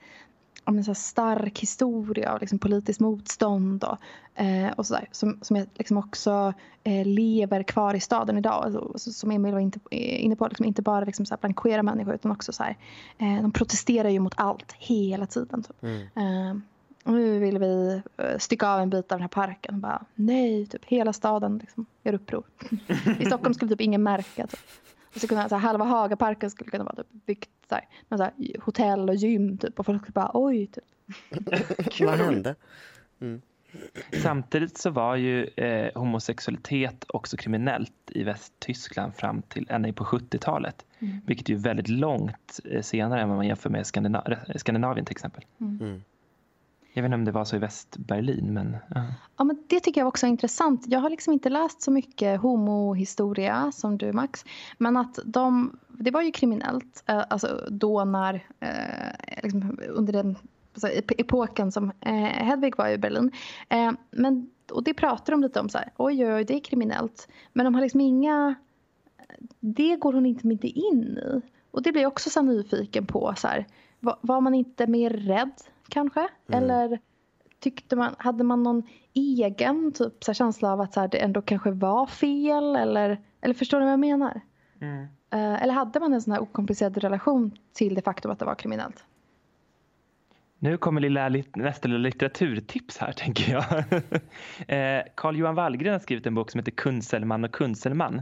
en så stark historia av liksom politiskt motstånd och, eh, och sådär. Som, som liksom också eh, lever kvar i staden idag. Alltså, som Emil var inte, inne på, liksom inte bara liksom så bland queera människor utan också så här, eh, de protesterar ju mot allt hela tiden. Typ. Mm. Eh, och nu vill vi eh, stycka av en bit av den här parken. Bara, nej, typ hela staden liksom, gör uppror. [laughs] I Stockholm skulle typ ingen märka. Typ. Och så kunde, så här, halva Hagaparken skulle kunna vara typ, byggt så här, med så här, hotell och gym typ. Och folk skulle bara oj. Typ. [laughs] Vad hände? Mm. Samtidigt så var ju eh, homosexualitet också kriminellt i Västtyskland fram till ända på 70-talet. Mm. Vilket är ju väldigt långt eh, senare än vad man jämför med Skandinav Skandinavien till exempel. Mm. Jag vet inte om det var så i Västberlin. Men, uh. ja. men det tycker jag också är intressant. Jag har liksom inte läst så mycket homohistoria som du Max. Men att de, det var ju kriminellt eh, alltså då när, eh, liksom under den alltså epoken som eh, Hedvig var i Berlin. Eh, men, och det pratar de lite om så här, oj oj det är kriminellt. Men de har liksom inga, det går hon inte, inte in i. Och det blir jag också så nyfiken på. Så här, var, var man inte mer rädd kanske? Mm. Eller tyckte man, hade man någon egen typ, så känsla av att så här, det ändå kanske var fel? Eller, eller förstår du vad jag menar? Mm. Uh, eller hade man en sån här okomplicerad relation till det faktum att det var kriminellt? Nu kommer lilla, nästa lilla litteraturtips här [laughs] tänker jag. eh, Carl Johan Wallgren har skrivit en bok som heter Kunselman och Kunselman.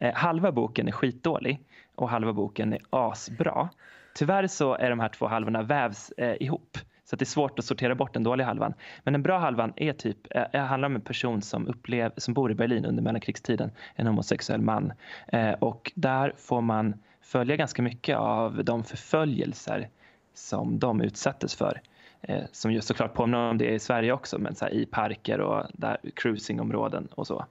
Eh, halva boken är skitdålig och halva boken är asbra. Tyvärr så är de här två halvorna vävs eh, ihop. Så det är svårt att sortera bort den dåliga halvan. Men den bra halvan är typ, äh, handlar om en person som, upplev, som bor i Berlin under mellankrigstiden. En homosexuell man. Eh, och där får man följa ganska mycket av de förföljelser som de utsattes för. Eh, som just såklart påminner om det i Sverige också, men så i parker och där, cruisingområden och så.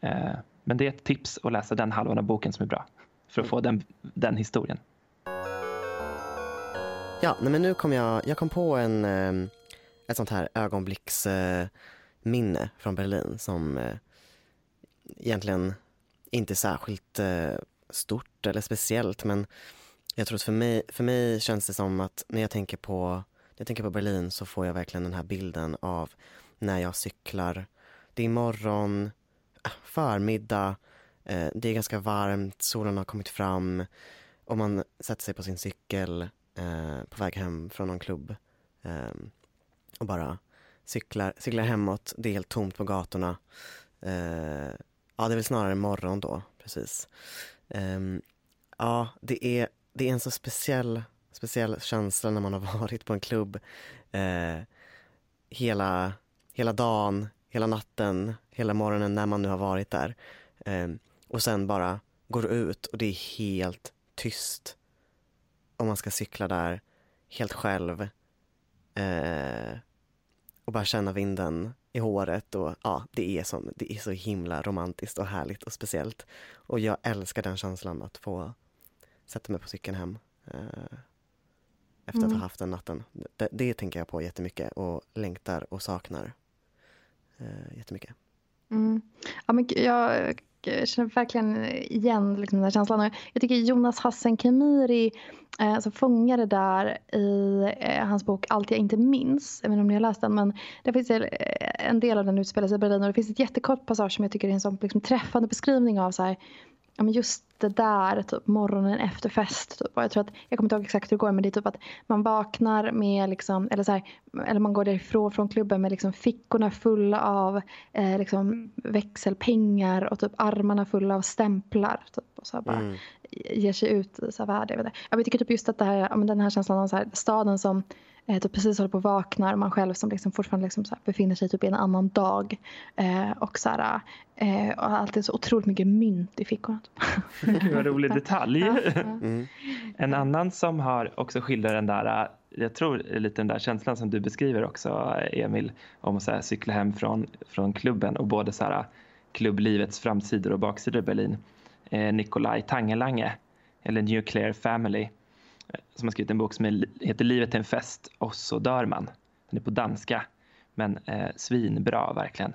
Eh, men det är ett tips att läsa den halvan av boken som är bra för att få den, den historien. Ja, nej, men nu kom jag, jag kom på en, eh, ett sånt här ögonblicksminne från Berlin som eh, egentligen inte är särskilt eh, stort eller speciellt men jag tror att för mig, för mig känns det som att när jag tänker på när jag tänker på Berlin så får jag verkligen den här bilden av när jag cyklar. Det är morgon, äh, förmiddag, eh, det är ganska varmt, solen har kommit fram och man sätter sig på sin cykel eh, på väg hem från någon klubb eh, och bara cyklar, cyklar hemåt. Det är helt tomt på gatorna. Eh, ja, det är väl snarare morgon då, precis. Ehm, ja, det är, det är en så speciell, speciell känsla när man har [laughs] varit på en klubb eh, hela, hela dagen, hela natten, hela morgonen när man nu har varit där. Ehm, och sen bara går ut och det är helt tyst om man ska cykla där helt själv eh, och bara känna vinden i håret och ja, det är, som, det är så himla romantiskt och härligt och speciellt. Och jag älskar den känslan att få sätta mig på cykeln hem eh, efter mm. att ha haft den natten. Det, det tänker jag på jättemycket och längtar och saknar eh, jättemycket. Mm. Ja, men jag jag känner verkligen igen liksom den här känslan. Jag tycker Jonas Hassen Khemiri eh, som fångar det där i eh, hans bok Allt jag inte minns. Jag vet inte om ni har läst den men det finns eh, en del av den utspelar sig i Berlin och det finns ett jättekort passage som jag tycker är en sån liksom, träffande beskrivning av så här, ja, men just det där typ morgonen efter fest. Typ. Och jag tror att, jag kommer inte ihåg exakt hur det går men det är typ att man vaknar med liksom, eller så här, eller man går därifrån från klubben med liksom fickorna fulla av eh, liksom växelpengar och typ armarna fulla av stämplar. Typ, och så bara mm. ger sig ut i så här värld. Jag, jag tycker typ just att det här, den här känslan av så här, staden som eh, typ precis håller på att vakna och man själv som liksom fortfarande liksom så befinner sig typ i en annan dag. Eh, och så här, eh, och alltid så otroligt mycket mynt i fickorna. [laughs] Vad rolig detalj. Mm. En annan som har också skildrat den där jag tror lite den där känslan som du beskriver också Emil om att så här, cykla hem från, från klubben och både så här, klubblivets framsidor och baksidor i Berlin. Eh, Nikolaj Tangelange eller Nuclear Family som har skrivit en bok som heter Livet är en fest och så dör man. Den är på danska men eh, svinbra verkligen.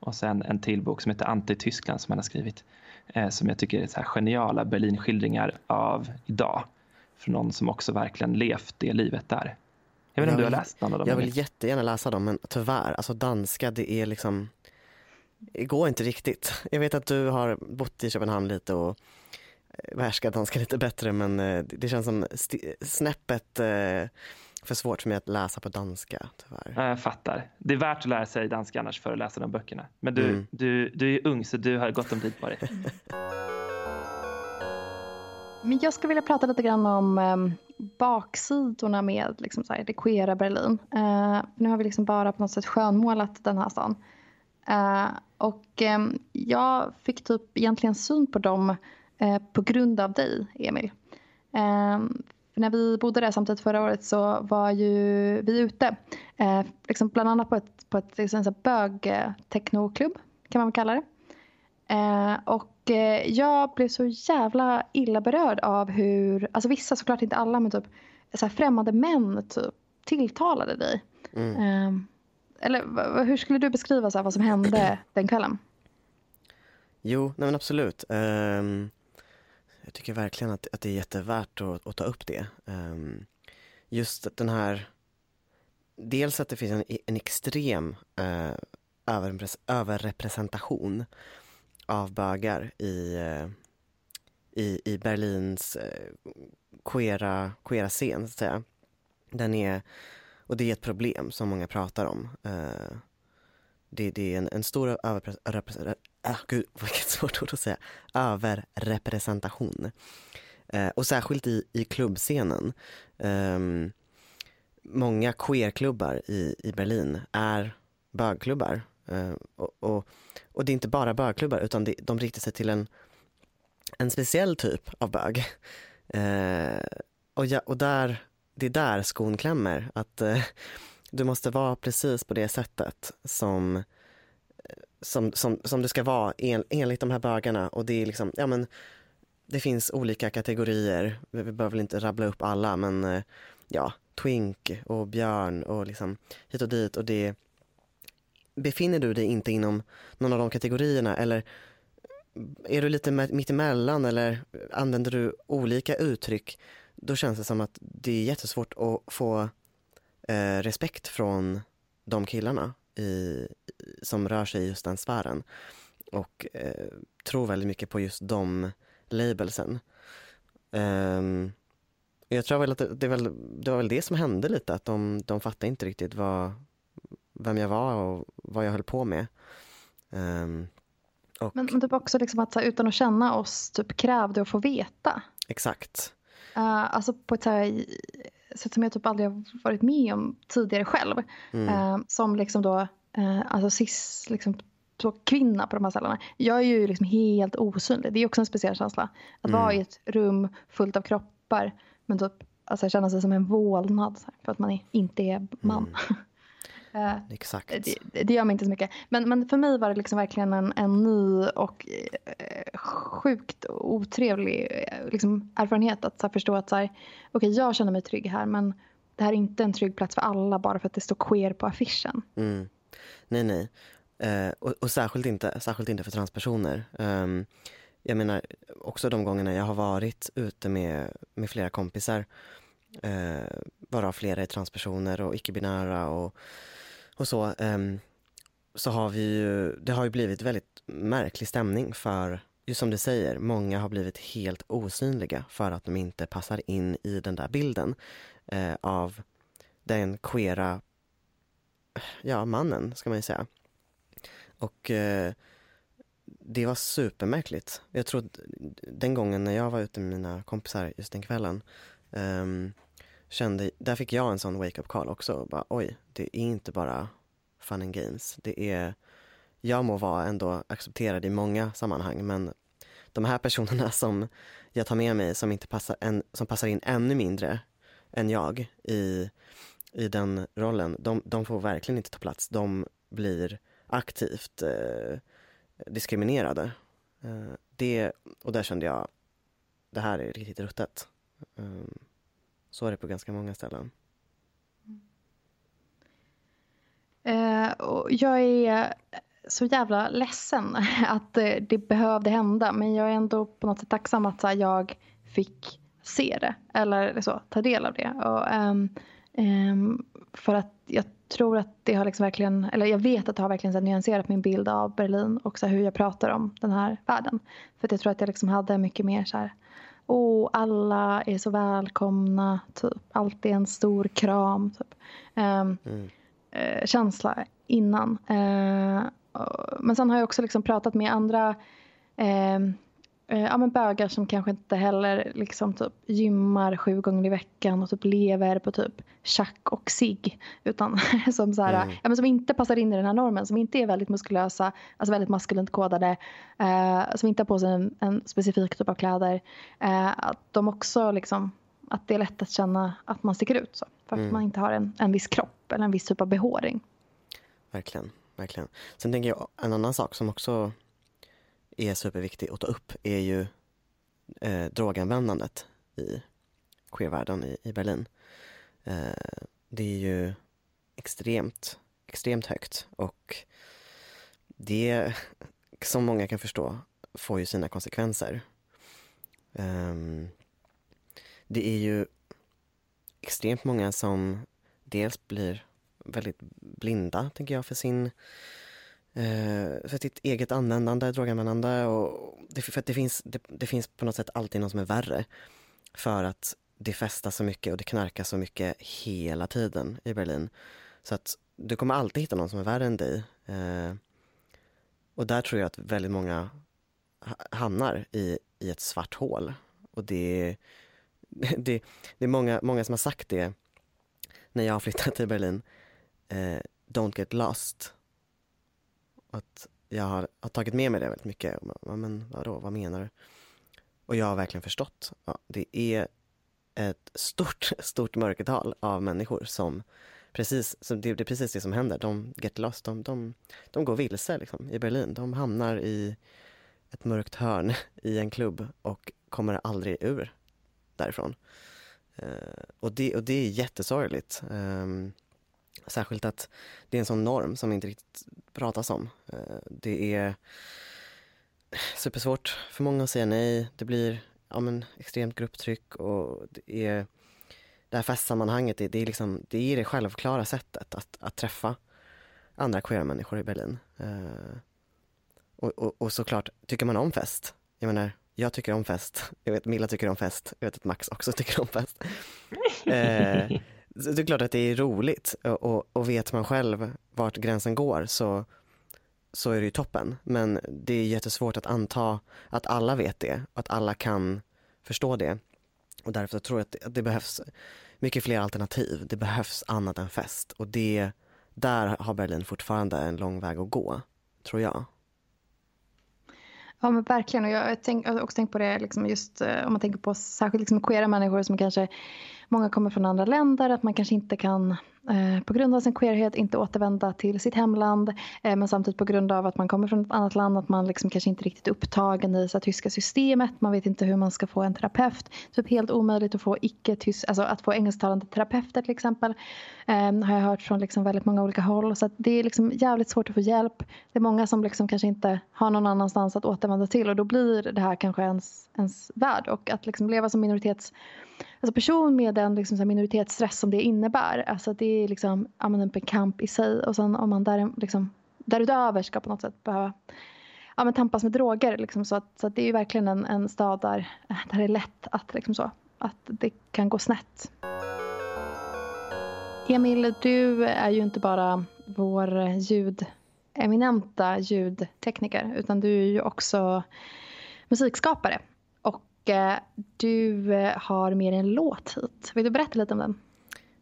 Och sen en till bok som heter Anti-Tyskland som han har skrivit eh, som jag tycker är så här geniala Berlinskildringar av idag från någon som också verkligen levt det livet där. Jag vet inte om du har läst någon av dem? Jag vill jättegärna läsa dem men tyvärr, alltså danska det är liksom det går inte riktigt. Jag vet att du har bott i Köpenhamn lite och behärskar danska lite bättre men eh, det känns som snäppet eh, för svårt för mig att läsa på danska tyvärr. Jag fattar. Det är värt att lära sig danska annars för att läsa de böckerna. Men du, mm. du, du är ung så du har gott om tid på dig. [laughs] Men jag skulle vilja prata lite grann om um, baksidorna med liksom, så här, det queera Berlin. Uh, nu har vi liksom bara på något sätt skönmålat den här stan. Uh, och um, jag fick typ egentligen syn på dem uh, på grund av dig, Emil. Um, när vi bodde där samtidigt förra året så var ju vi ute. Eh, liksom bland annat på ett, på ett liksom, bög-technoklubb kan man väl kalla det. Eh, och eh, jag blev så jävla illa berörd av hur, alltså vissa såklart inte alla men typ så här främmande män typ tilltalade dig. Mm. Eh, eller hur skulle du beskriva så här, vad som hände den kvällen? Jo, nej men absolut. Um, jag tycker verkligen att, att det är jättevärt att, att ta upp det. Um, just den här, dels att det finns en, en extrem uh, överrepresentation av bögar i, uh, i, i Berlins uh, queera, queera scen, så att säga. Den är, och det är ett problem som många pratar om. Uh, det, det, är en, en stor överrepresentation ah, gud [laughs] vilket svårt ord att säga, överrepresentation. Eh, och särskilt i, i klubbscenen. Eh, många queerklubbar i, i Berlin är bögklubbar. Eh, och, och, och, det är inte bara bögklubbar utan det, de riktar sig till en, en speciell typ av bög. Eh, och, ja, och där, det är där skon klämmer. Att eh, du måste vara precis på det sättet som som, som, som det ska vara en, enligt de här bögarna. Och det är liksom, ja men det finns olika kategorier, vi behöver väl inte rabbla upp alla men eh, ja, Twink och Björn och liksom hit och dit. Och det Befinner du dig inte inom någon av de kategorierna? Eller är du lite mittemellan eller använder du olika uttryck? Då känns det som att det är jättesvårt att få eh, respekt från de killarna i, som rör sig i just den sfären. Och eh, tror väldigt mycket på just de labelsen. Um, jag tror väl att det, det, väl, det, var väl det som hände lite, att de, de fattade inte riktigt vad, vem jag var och vad jag höll på med. Um, och, men, men typ också liksom att här, utan att känna oss typ krävde att få veta. Exakt. Uh, alltså på ett så här, sätt som jag typ aldrig har varit med om tidigare själv. Mm. Uh, som liksom då, uh, alltså cis, liksom, så kvinna på de här ställena. Jag är ju liksom helt osynlig. Det är också en speciell känsla. Att mm. vara i ett rum fullt av kroppar men typ alltså, känna sig som en vålnad för att man inte är man. Mm. Uh, Exakt. Det, det, gör mig inte så mycket. Men, men för mig var det liksom verkligen en, en ny och uh, sjukt otrevlig uh, liksom, erfarenhet att här, förstå att så här, okay, jag känner mig trygg här men det här är inte en trygg plats för alla bara för att det står queer på affischen. Mm. Nej, nej. och, och särskilt, inte, särskilt inte för transpersoner. Um, jag menar också de gångerna jag har varit ute med, med flera kompisar eh, varav flera är transpersoner och icke-binära och och så, um, så har vi ju, det har ju blivit väldigt märklig stämning för, just som du säger, många har blivit helt osynliga för att de inte passar in i den där bilden uh, av den queera, ja mannen ska man ju säga. Och uh, det var supermärkligt. Jag tror den gången när jag var ute med mina kompisar just den kvällen um, kände, där fick jag en sån wake-up call också. Bara, Oj, det är inte bara fun and games. Det är, jag må vara ändå accepterad i många sammanhang men de här personerna [laughs] som jag tar med mig som, inte passar, en, som passar in ännu mindre än jag i, i den rollen, de, de får verkligen inte ta plats. De blir aktivt eh, diskriminerade. Eh, det, och där kände jag, det här är riktigt ruttet. Eh, så är det på ganska många ställen. Eh, jag är så jävla ledsen [laughs] att eh, det behövde hända. Men jag är ändå på något sätt tacksam att här, jag fick se det. Eller så, ta del av det. Och, um, um, för att jag tror att det har liksom verkligen, eller jag vet att det har verkligen så nyanserat min bild av Berlin och så hur jag pratar om den här världen. För att jag tror att jag liksom hade mycket mer så här, åh, alla är så välkomna, typ. Alltid en stor kram, typ. Um, mm. uh, känsla innan. Uh, men sen har jag också liksom pratat med andra eh, eh, ja, men bögar som kanske inte heller liksom typ gymmar sju gånger i veckan och typ lever på typ chack och sig utan [laughs] som, så här, mm. ja, men som inte passar in i den här normen, som inte är väldigt muskulösa, alltså väldigt maskulint kodade, eh, som inte har på sig en, en specifik typ av kläder. Eh, att de också liksom, att det är lätt att känna att man sticker ut så, för att mm. man inte har en, en viss kropp eller en viss typ av behåring. Verkligen, verkligen. Sen tänker jag en annan sak som också är superviktig att ta upp är ju eh, droganvändandet i queervärlden i, i Berlin. Eh, det är ju extremt, extremt högt och det, som många kan förstå, får ju sina konsekvenser. Eh, det är ju extremt många som dels blir väldigt blinda, tänker jag, för sin eh, Eh, för sitt eget användande, droganvändande. Och det, för det, finns, det, det, finns på något sätt alltid någon som är värre. För att det festas så mycket och det knarkas så mycket hela tiden i Berlin. Så att du kommer alltid hitta någon som är värre än dig. Eh, och där tror jag att väldigt många hamnar i, i ett svart hål. Och det, [laughs] det, det är många, många som har sagt det när jag har flyttat till Berlin. Eh, don't get lost att jag har, har, tagit med mig det väldigt mycket. Men vadå, vad menar du? Och jag har verkligen förstått. Ja, det är ett stort, [laughs] stort mörkertal av människor som precis, som det, det, är precis det som händer. De get lost, de, de, de går vilse liksom, i Berlin. De hamnar i ett mörkt hörn [laughs] i en klubb och kommer aldrig ur därifrån. Eh, och, det, och det är jättesorgligt. Eh, Särskilt att det är en sån norm som inte riktigt pratas om. Eh, det är supersvårt för många att säga nej. Det blir ja, men, extremt grupptryck och det är det här festsammanhanget, det, det, är liksom, det är det självklara sättet att, att träffa andra queera människor i Berlin. Eh, och, och, och, såklart, tycker man om fest? Jag menar, jag tycker om fest. Jag vet Milla tycker om fest. Jag vet att Max också [laughs] tycker om fest. Eh, det är klart att det är roligt och, och, vet man själv vart gränsen går så, så är det ju toppen. Men det är jättesvårt att anta att alla vet det och att alla kan förstå det. Och därför tror jag att det, att det behövs mycket fler alternativ. Det behövs annat än fest och det, där har Berlin fortfarande en lång väg att gå, tror jag. Ja men verkligen och jag har också tänkt på det liksom just eh, om man tänker på särskilt liksom queera människor som kanske många kommer från andra länder, att man kanske inte kan Eh, på grund av sin queerhet inte återvända till sitt hemland. Eh, men samtidigt på grund av att man kommer från ett annat land att man liksom kanske inte riktigt är upptagen i så tyska systemet. Man vet inte hur man ska få en terapeut. Typ helt omöjligt att få icke alltså att få engelsktalande terapeuter till exempel. Um, har jag hört från liksom väldigt många olika håll. Så det är liksom jävligt svårt att få hjälp. Det är många som liksom kanske inte har någon annanstans att återvända till och då blir det här kanske ens, ens värld. Och att liksom leva som minoritets alltså person med den liksom, så minoritetsstress som det innebär. Alltså det är liksom, typ en kamp i sig. Och sen om man där, liksom, därutöver ska på något sätt behöva ja, men tampas med droger. Liksom, så, att, så att det är ju verkligen en, en stad där, där det är lätt att, liksom så, att det kan gå snett. Emil, du är ju inte bara vår ljud, eminenta ljudtekniker utan du är ju också musikskapare. Eh, du har med dig en låt hit. Vill du berätta lite om den?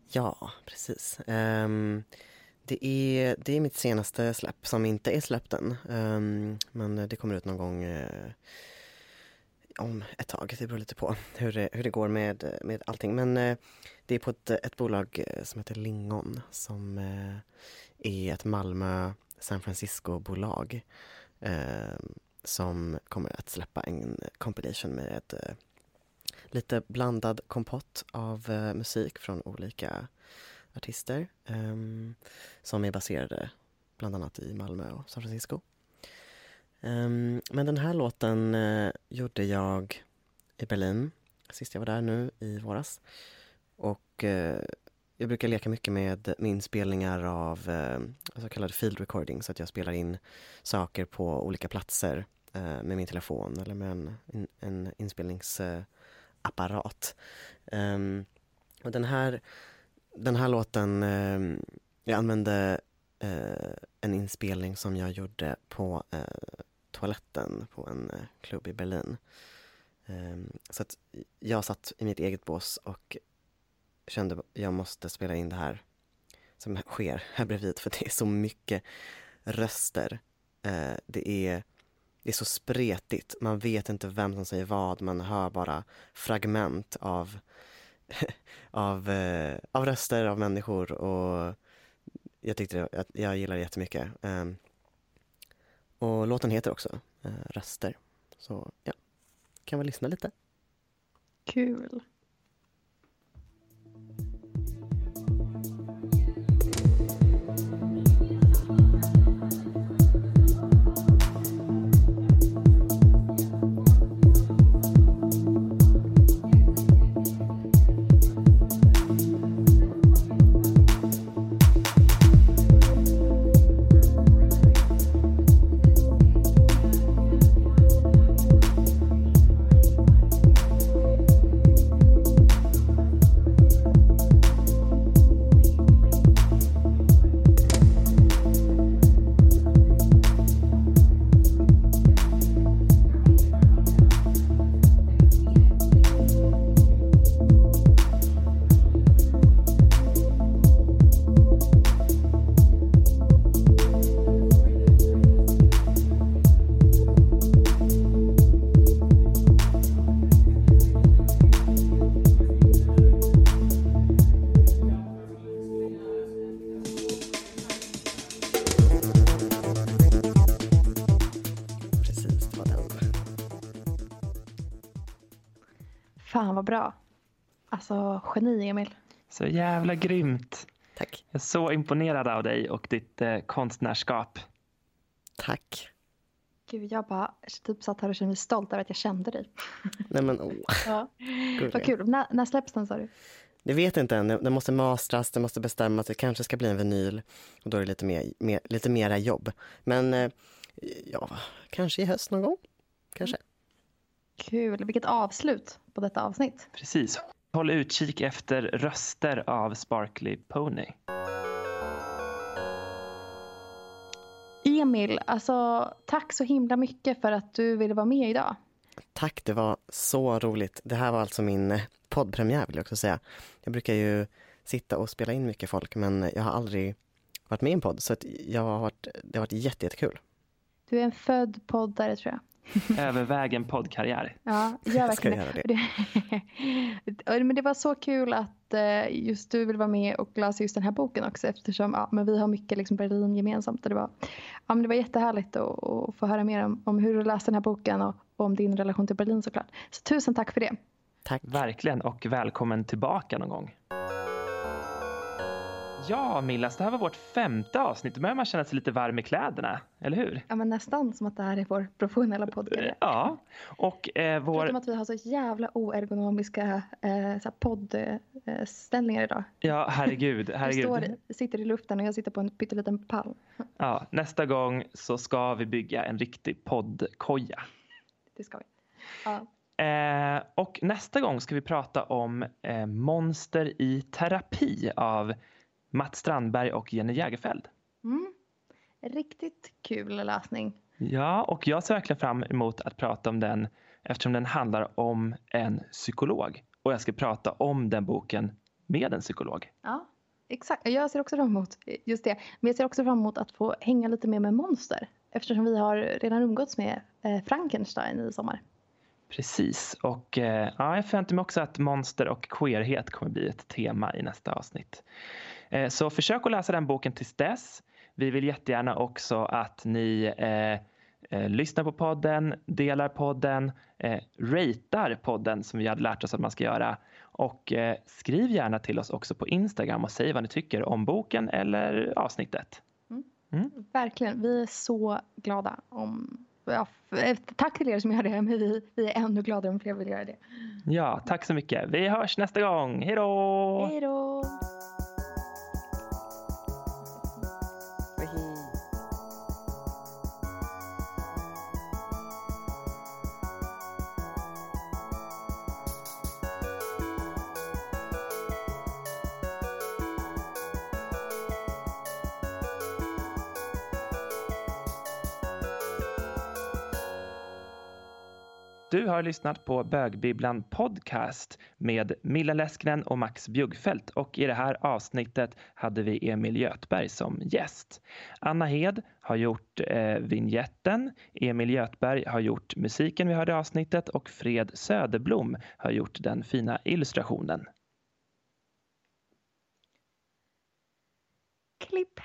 Ja, precis. Um, det, är, det är mitt senaste släpp som inte är släppt än. Um, men det kommer ut någon gång uh, om ett tag. Det beror lite på hur det, hur det går med, med allting. Men eh, det är på ett, ett bolag eh, som heter Lingon som eh, är ett Malmö San Francisco-bolag eh, som kommer att släppa en compilation med eh, lite blandad kompott av eh, musik från olika artister eh, som är baserade bland annat i Malmö och San Francisco. Eh, men den här låten eh, gjorde jag i Berlin sist jag var där nu i våras. Och eh, jag brukar leka mycket med, med inspelningar av eh, så kallade field recording så att jag spelar in saker på olika platser eh, med min telefon eller med en, en, en apparat. Um, och den här, den här låten, ehm, jag använde eh, en inspelning som jag gjorde på eh, toaletten på en uh, klubb i Berlin. Um, så att jag satt i mitt eget bås och kände att jag måste spela in det här som sker här bredvid för det är så mycket röster. Det är, det är så spretigt, man vet inte vem som säger vad, man hör bara fragment av, [laughs] av, eh, av röster, av människor och jag tyckte det, jag gillar det jättemycket. Ehm, och låten heter också eh, Röster. Så ja, kan väl lyssna lite. Kul. Alltså geni Emil. Så jävla grymt. Tack. Jag är så imponerad av dig och ditt eh, konstnärskap. Tack. Gud, jag bara typ satt här och kände mig stolt över att jag kände dig. [laughs] Nej men oh. Ja. Vad kul. När, när släpps den sa du? Det vet inte än. Den måste mastras, det måste bestämmas. Det kanske ska bli en vinyl. Och då är det lite, mer, mer, lite mera jobb. Men eh, ja, kanske i höst någon gång. Kanske. Kul. Vilket avslut på detta avsnitt. Precis. Håll utkik efter röster av Sparkly Pony. Emil, alltså tack så himla mycket för att du ville vara med idag. Tack, det var så roligt. Det här var alltså min eh, poddpremiär vill jag också säga. Jag brukar ju sitta och spela in mycket folk men jag har aldrig varit med i en podd så jag har varit, det har varit jättekul. Du är en född poddare tror jag. [laughs] Överväg en poddkarriär. Ja, gör verkligen göra det. [laughs] men det var så kul att eh, just du vill vara med och läsa just den här boken också eftersom ja, men vi har mycket liksom Berlin gemensamt. Och det, var, ja, men det var jättehärligt att, att få höra mer om, om hur du läste den här boken och, och om din relation till Berlin såklart. Så tusen tack för det. Tack. Verkligen och välkommen tillbaka någon gång. Ja, Millas, det här var vårt femte avsnitt. Då börjar man känna sig lite varm i kläderna, eller hur? Ja, men nästan som att det här är vår professionella podcast. Ja, och eh, vår... Förutom att vi har så jävla oergonomiska eh, poddställningar idag. Ja, herregud. herregud. Vi står, sitter i luften och jag sitter på en pytteliten pall. Ja, nästa gång så ska vi bygga en riktig poddkoja. Det ska vi. Ja. Eh, och nästa gång ska vi prata om eh, Monster i terapi av Mats Strandberg och Jenny Jägerfeld. Mm. Riktigt kul läsning. Ja, och jag ser verkligen fram emot att prata om den eftersom den handlar om en psykolog. Och jag ska prata om den boken med en psykolog. Ja, exakt. Jag ser också fram emot just det. Men jag ser också fram emot att få hänga lite mer med monster. Eftersom vi har redan umgåtts med eh, Frankenstein i sommar. Precis. Och eh, ja, jag förväntar mig också att monster och queerhet kommer bli ett tema i nästa avsnitt. Eh, så försök att läsa den boken tills dess. Vi vill jättegärna också att ni eh, eh, lyssnar på podden, delar podden, eh, ratear podden som vi hade lärt oss att man ska göra. Och eh, skriv gärna till oss också på Instagram och säg vad ni tycker om boken eller avsnittet. Mm. Mm. Verkligen, vi är så glada om ja, tack till er som gör det, men vi, vi är ännu gladare om fler vill göra det. Ja, tack så mycket. Vi hörs nästa gång. Hej då! Hej då! Du har lyssnat på Bögbibblan Podcast med Milla Läsknen och Max Bjuggfeldt och i det här avsnittet hade vi Emil Götberg som gäst. Anna Hed har gjort eh, vignetten, Emil Götberg har gjort musiken vi hörde i avsnittet och Fred Söderblom har gjort den fina illustrationen. Klipp.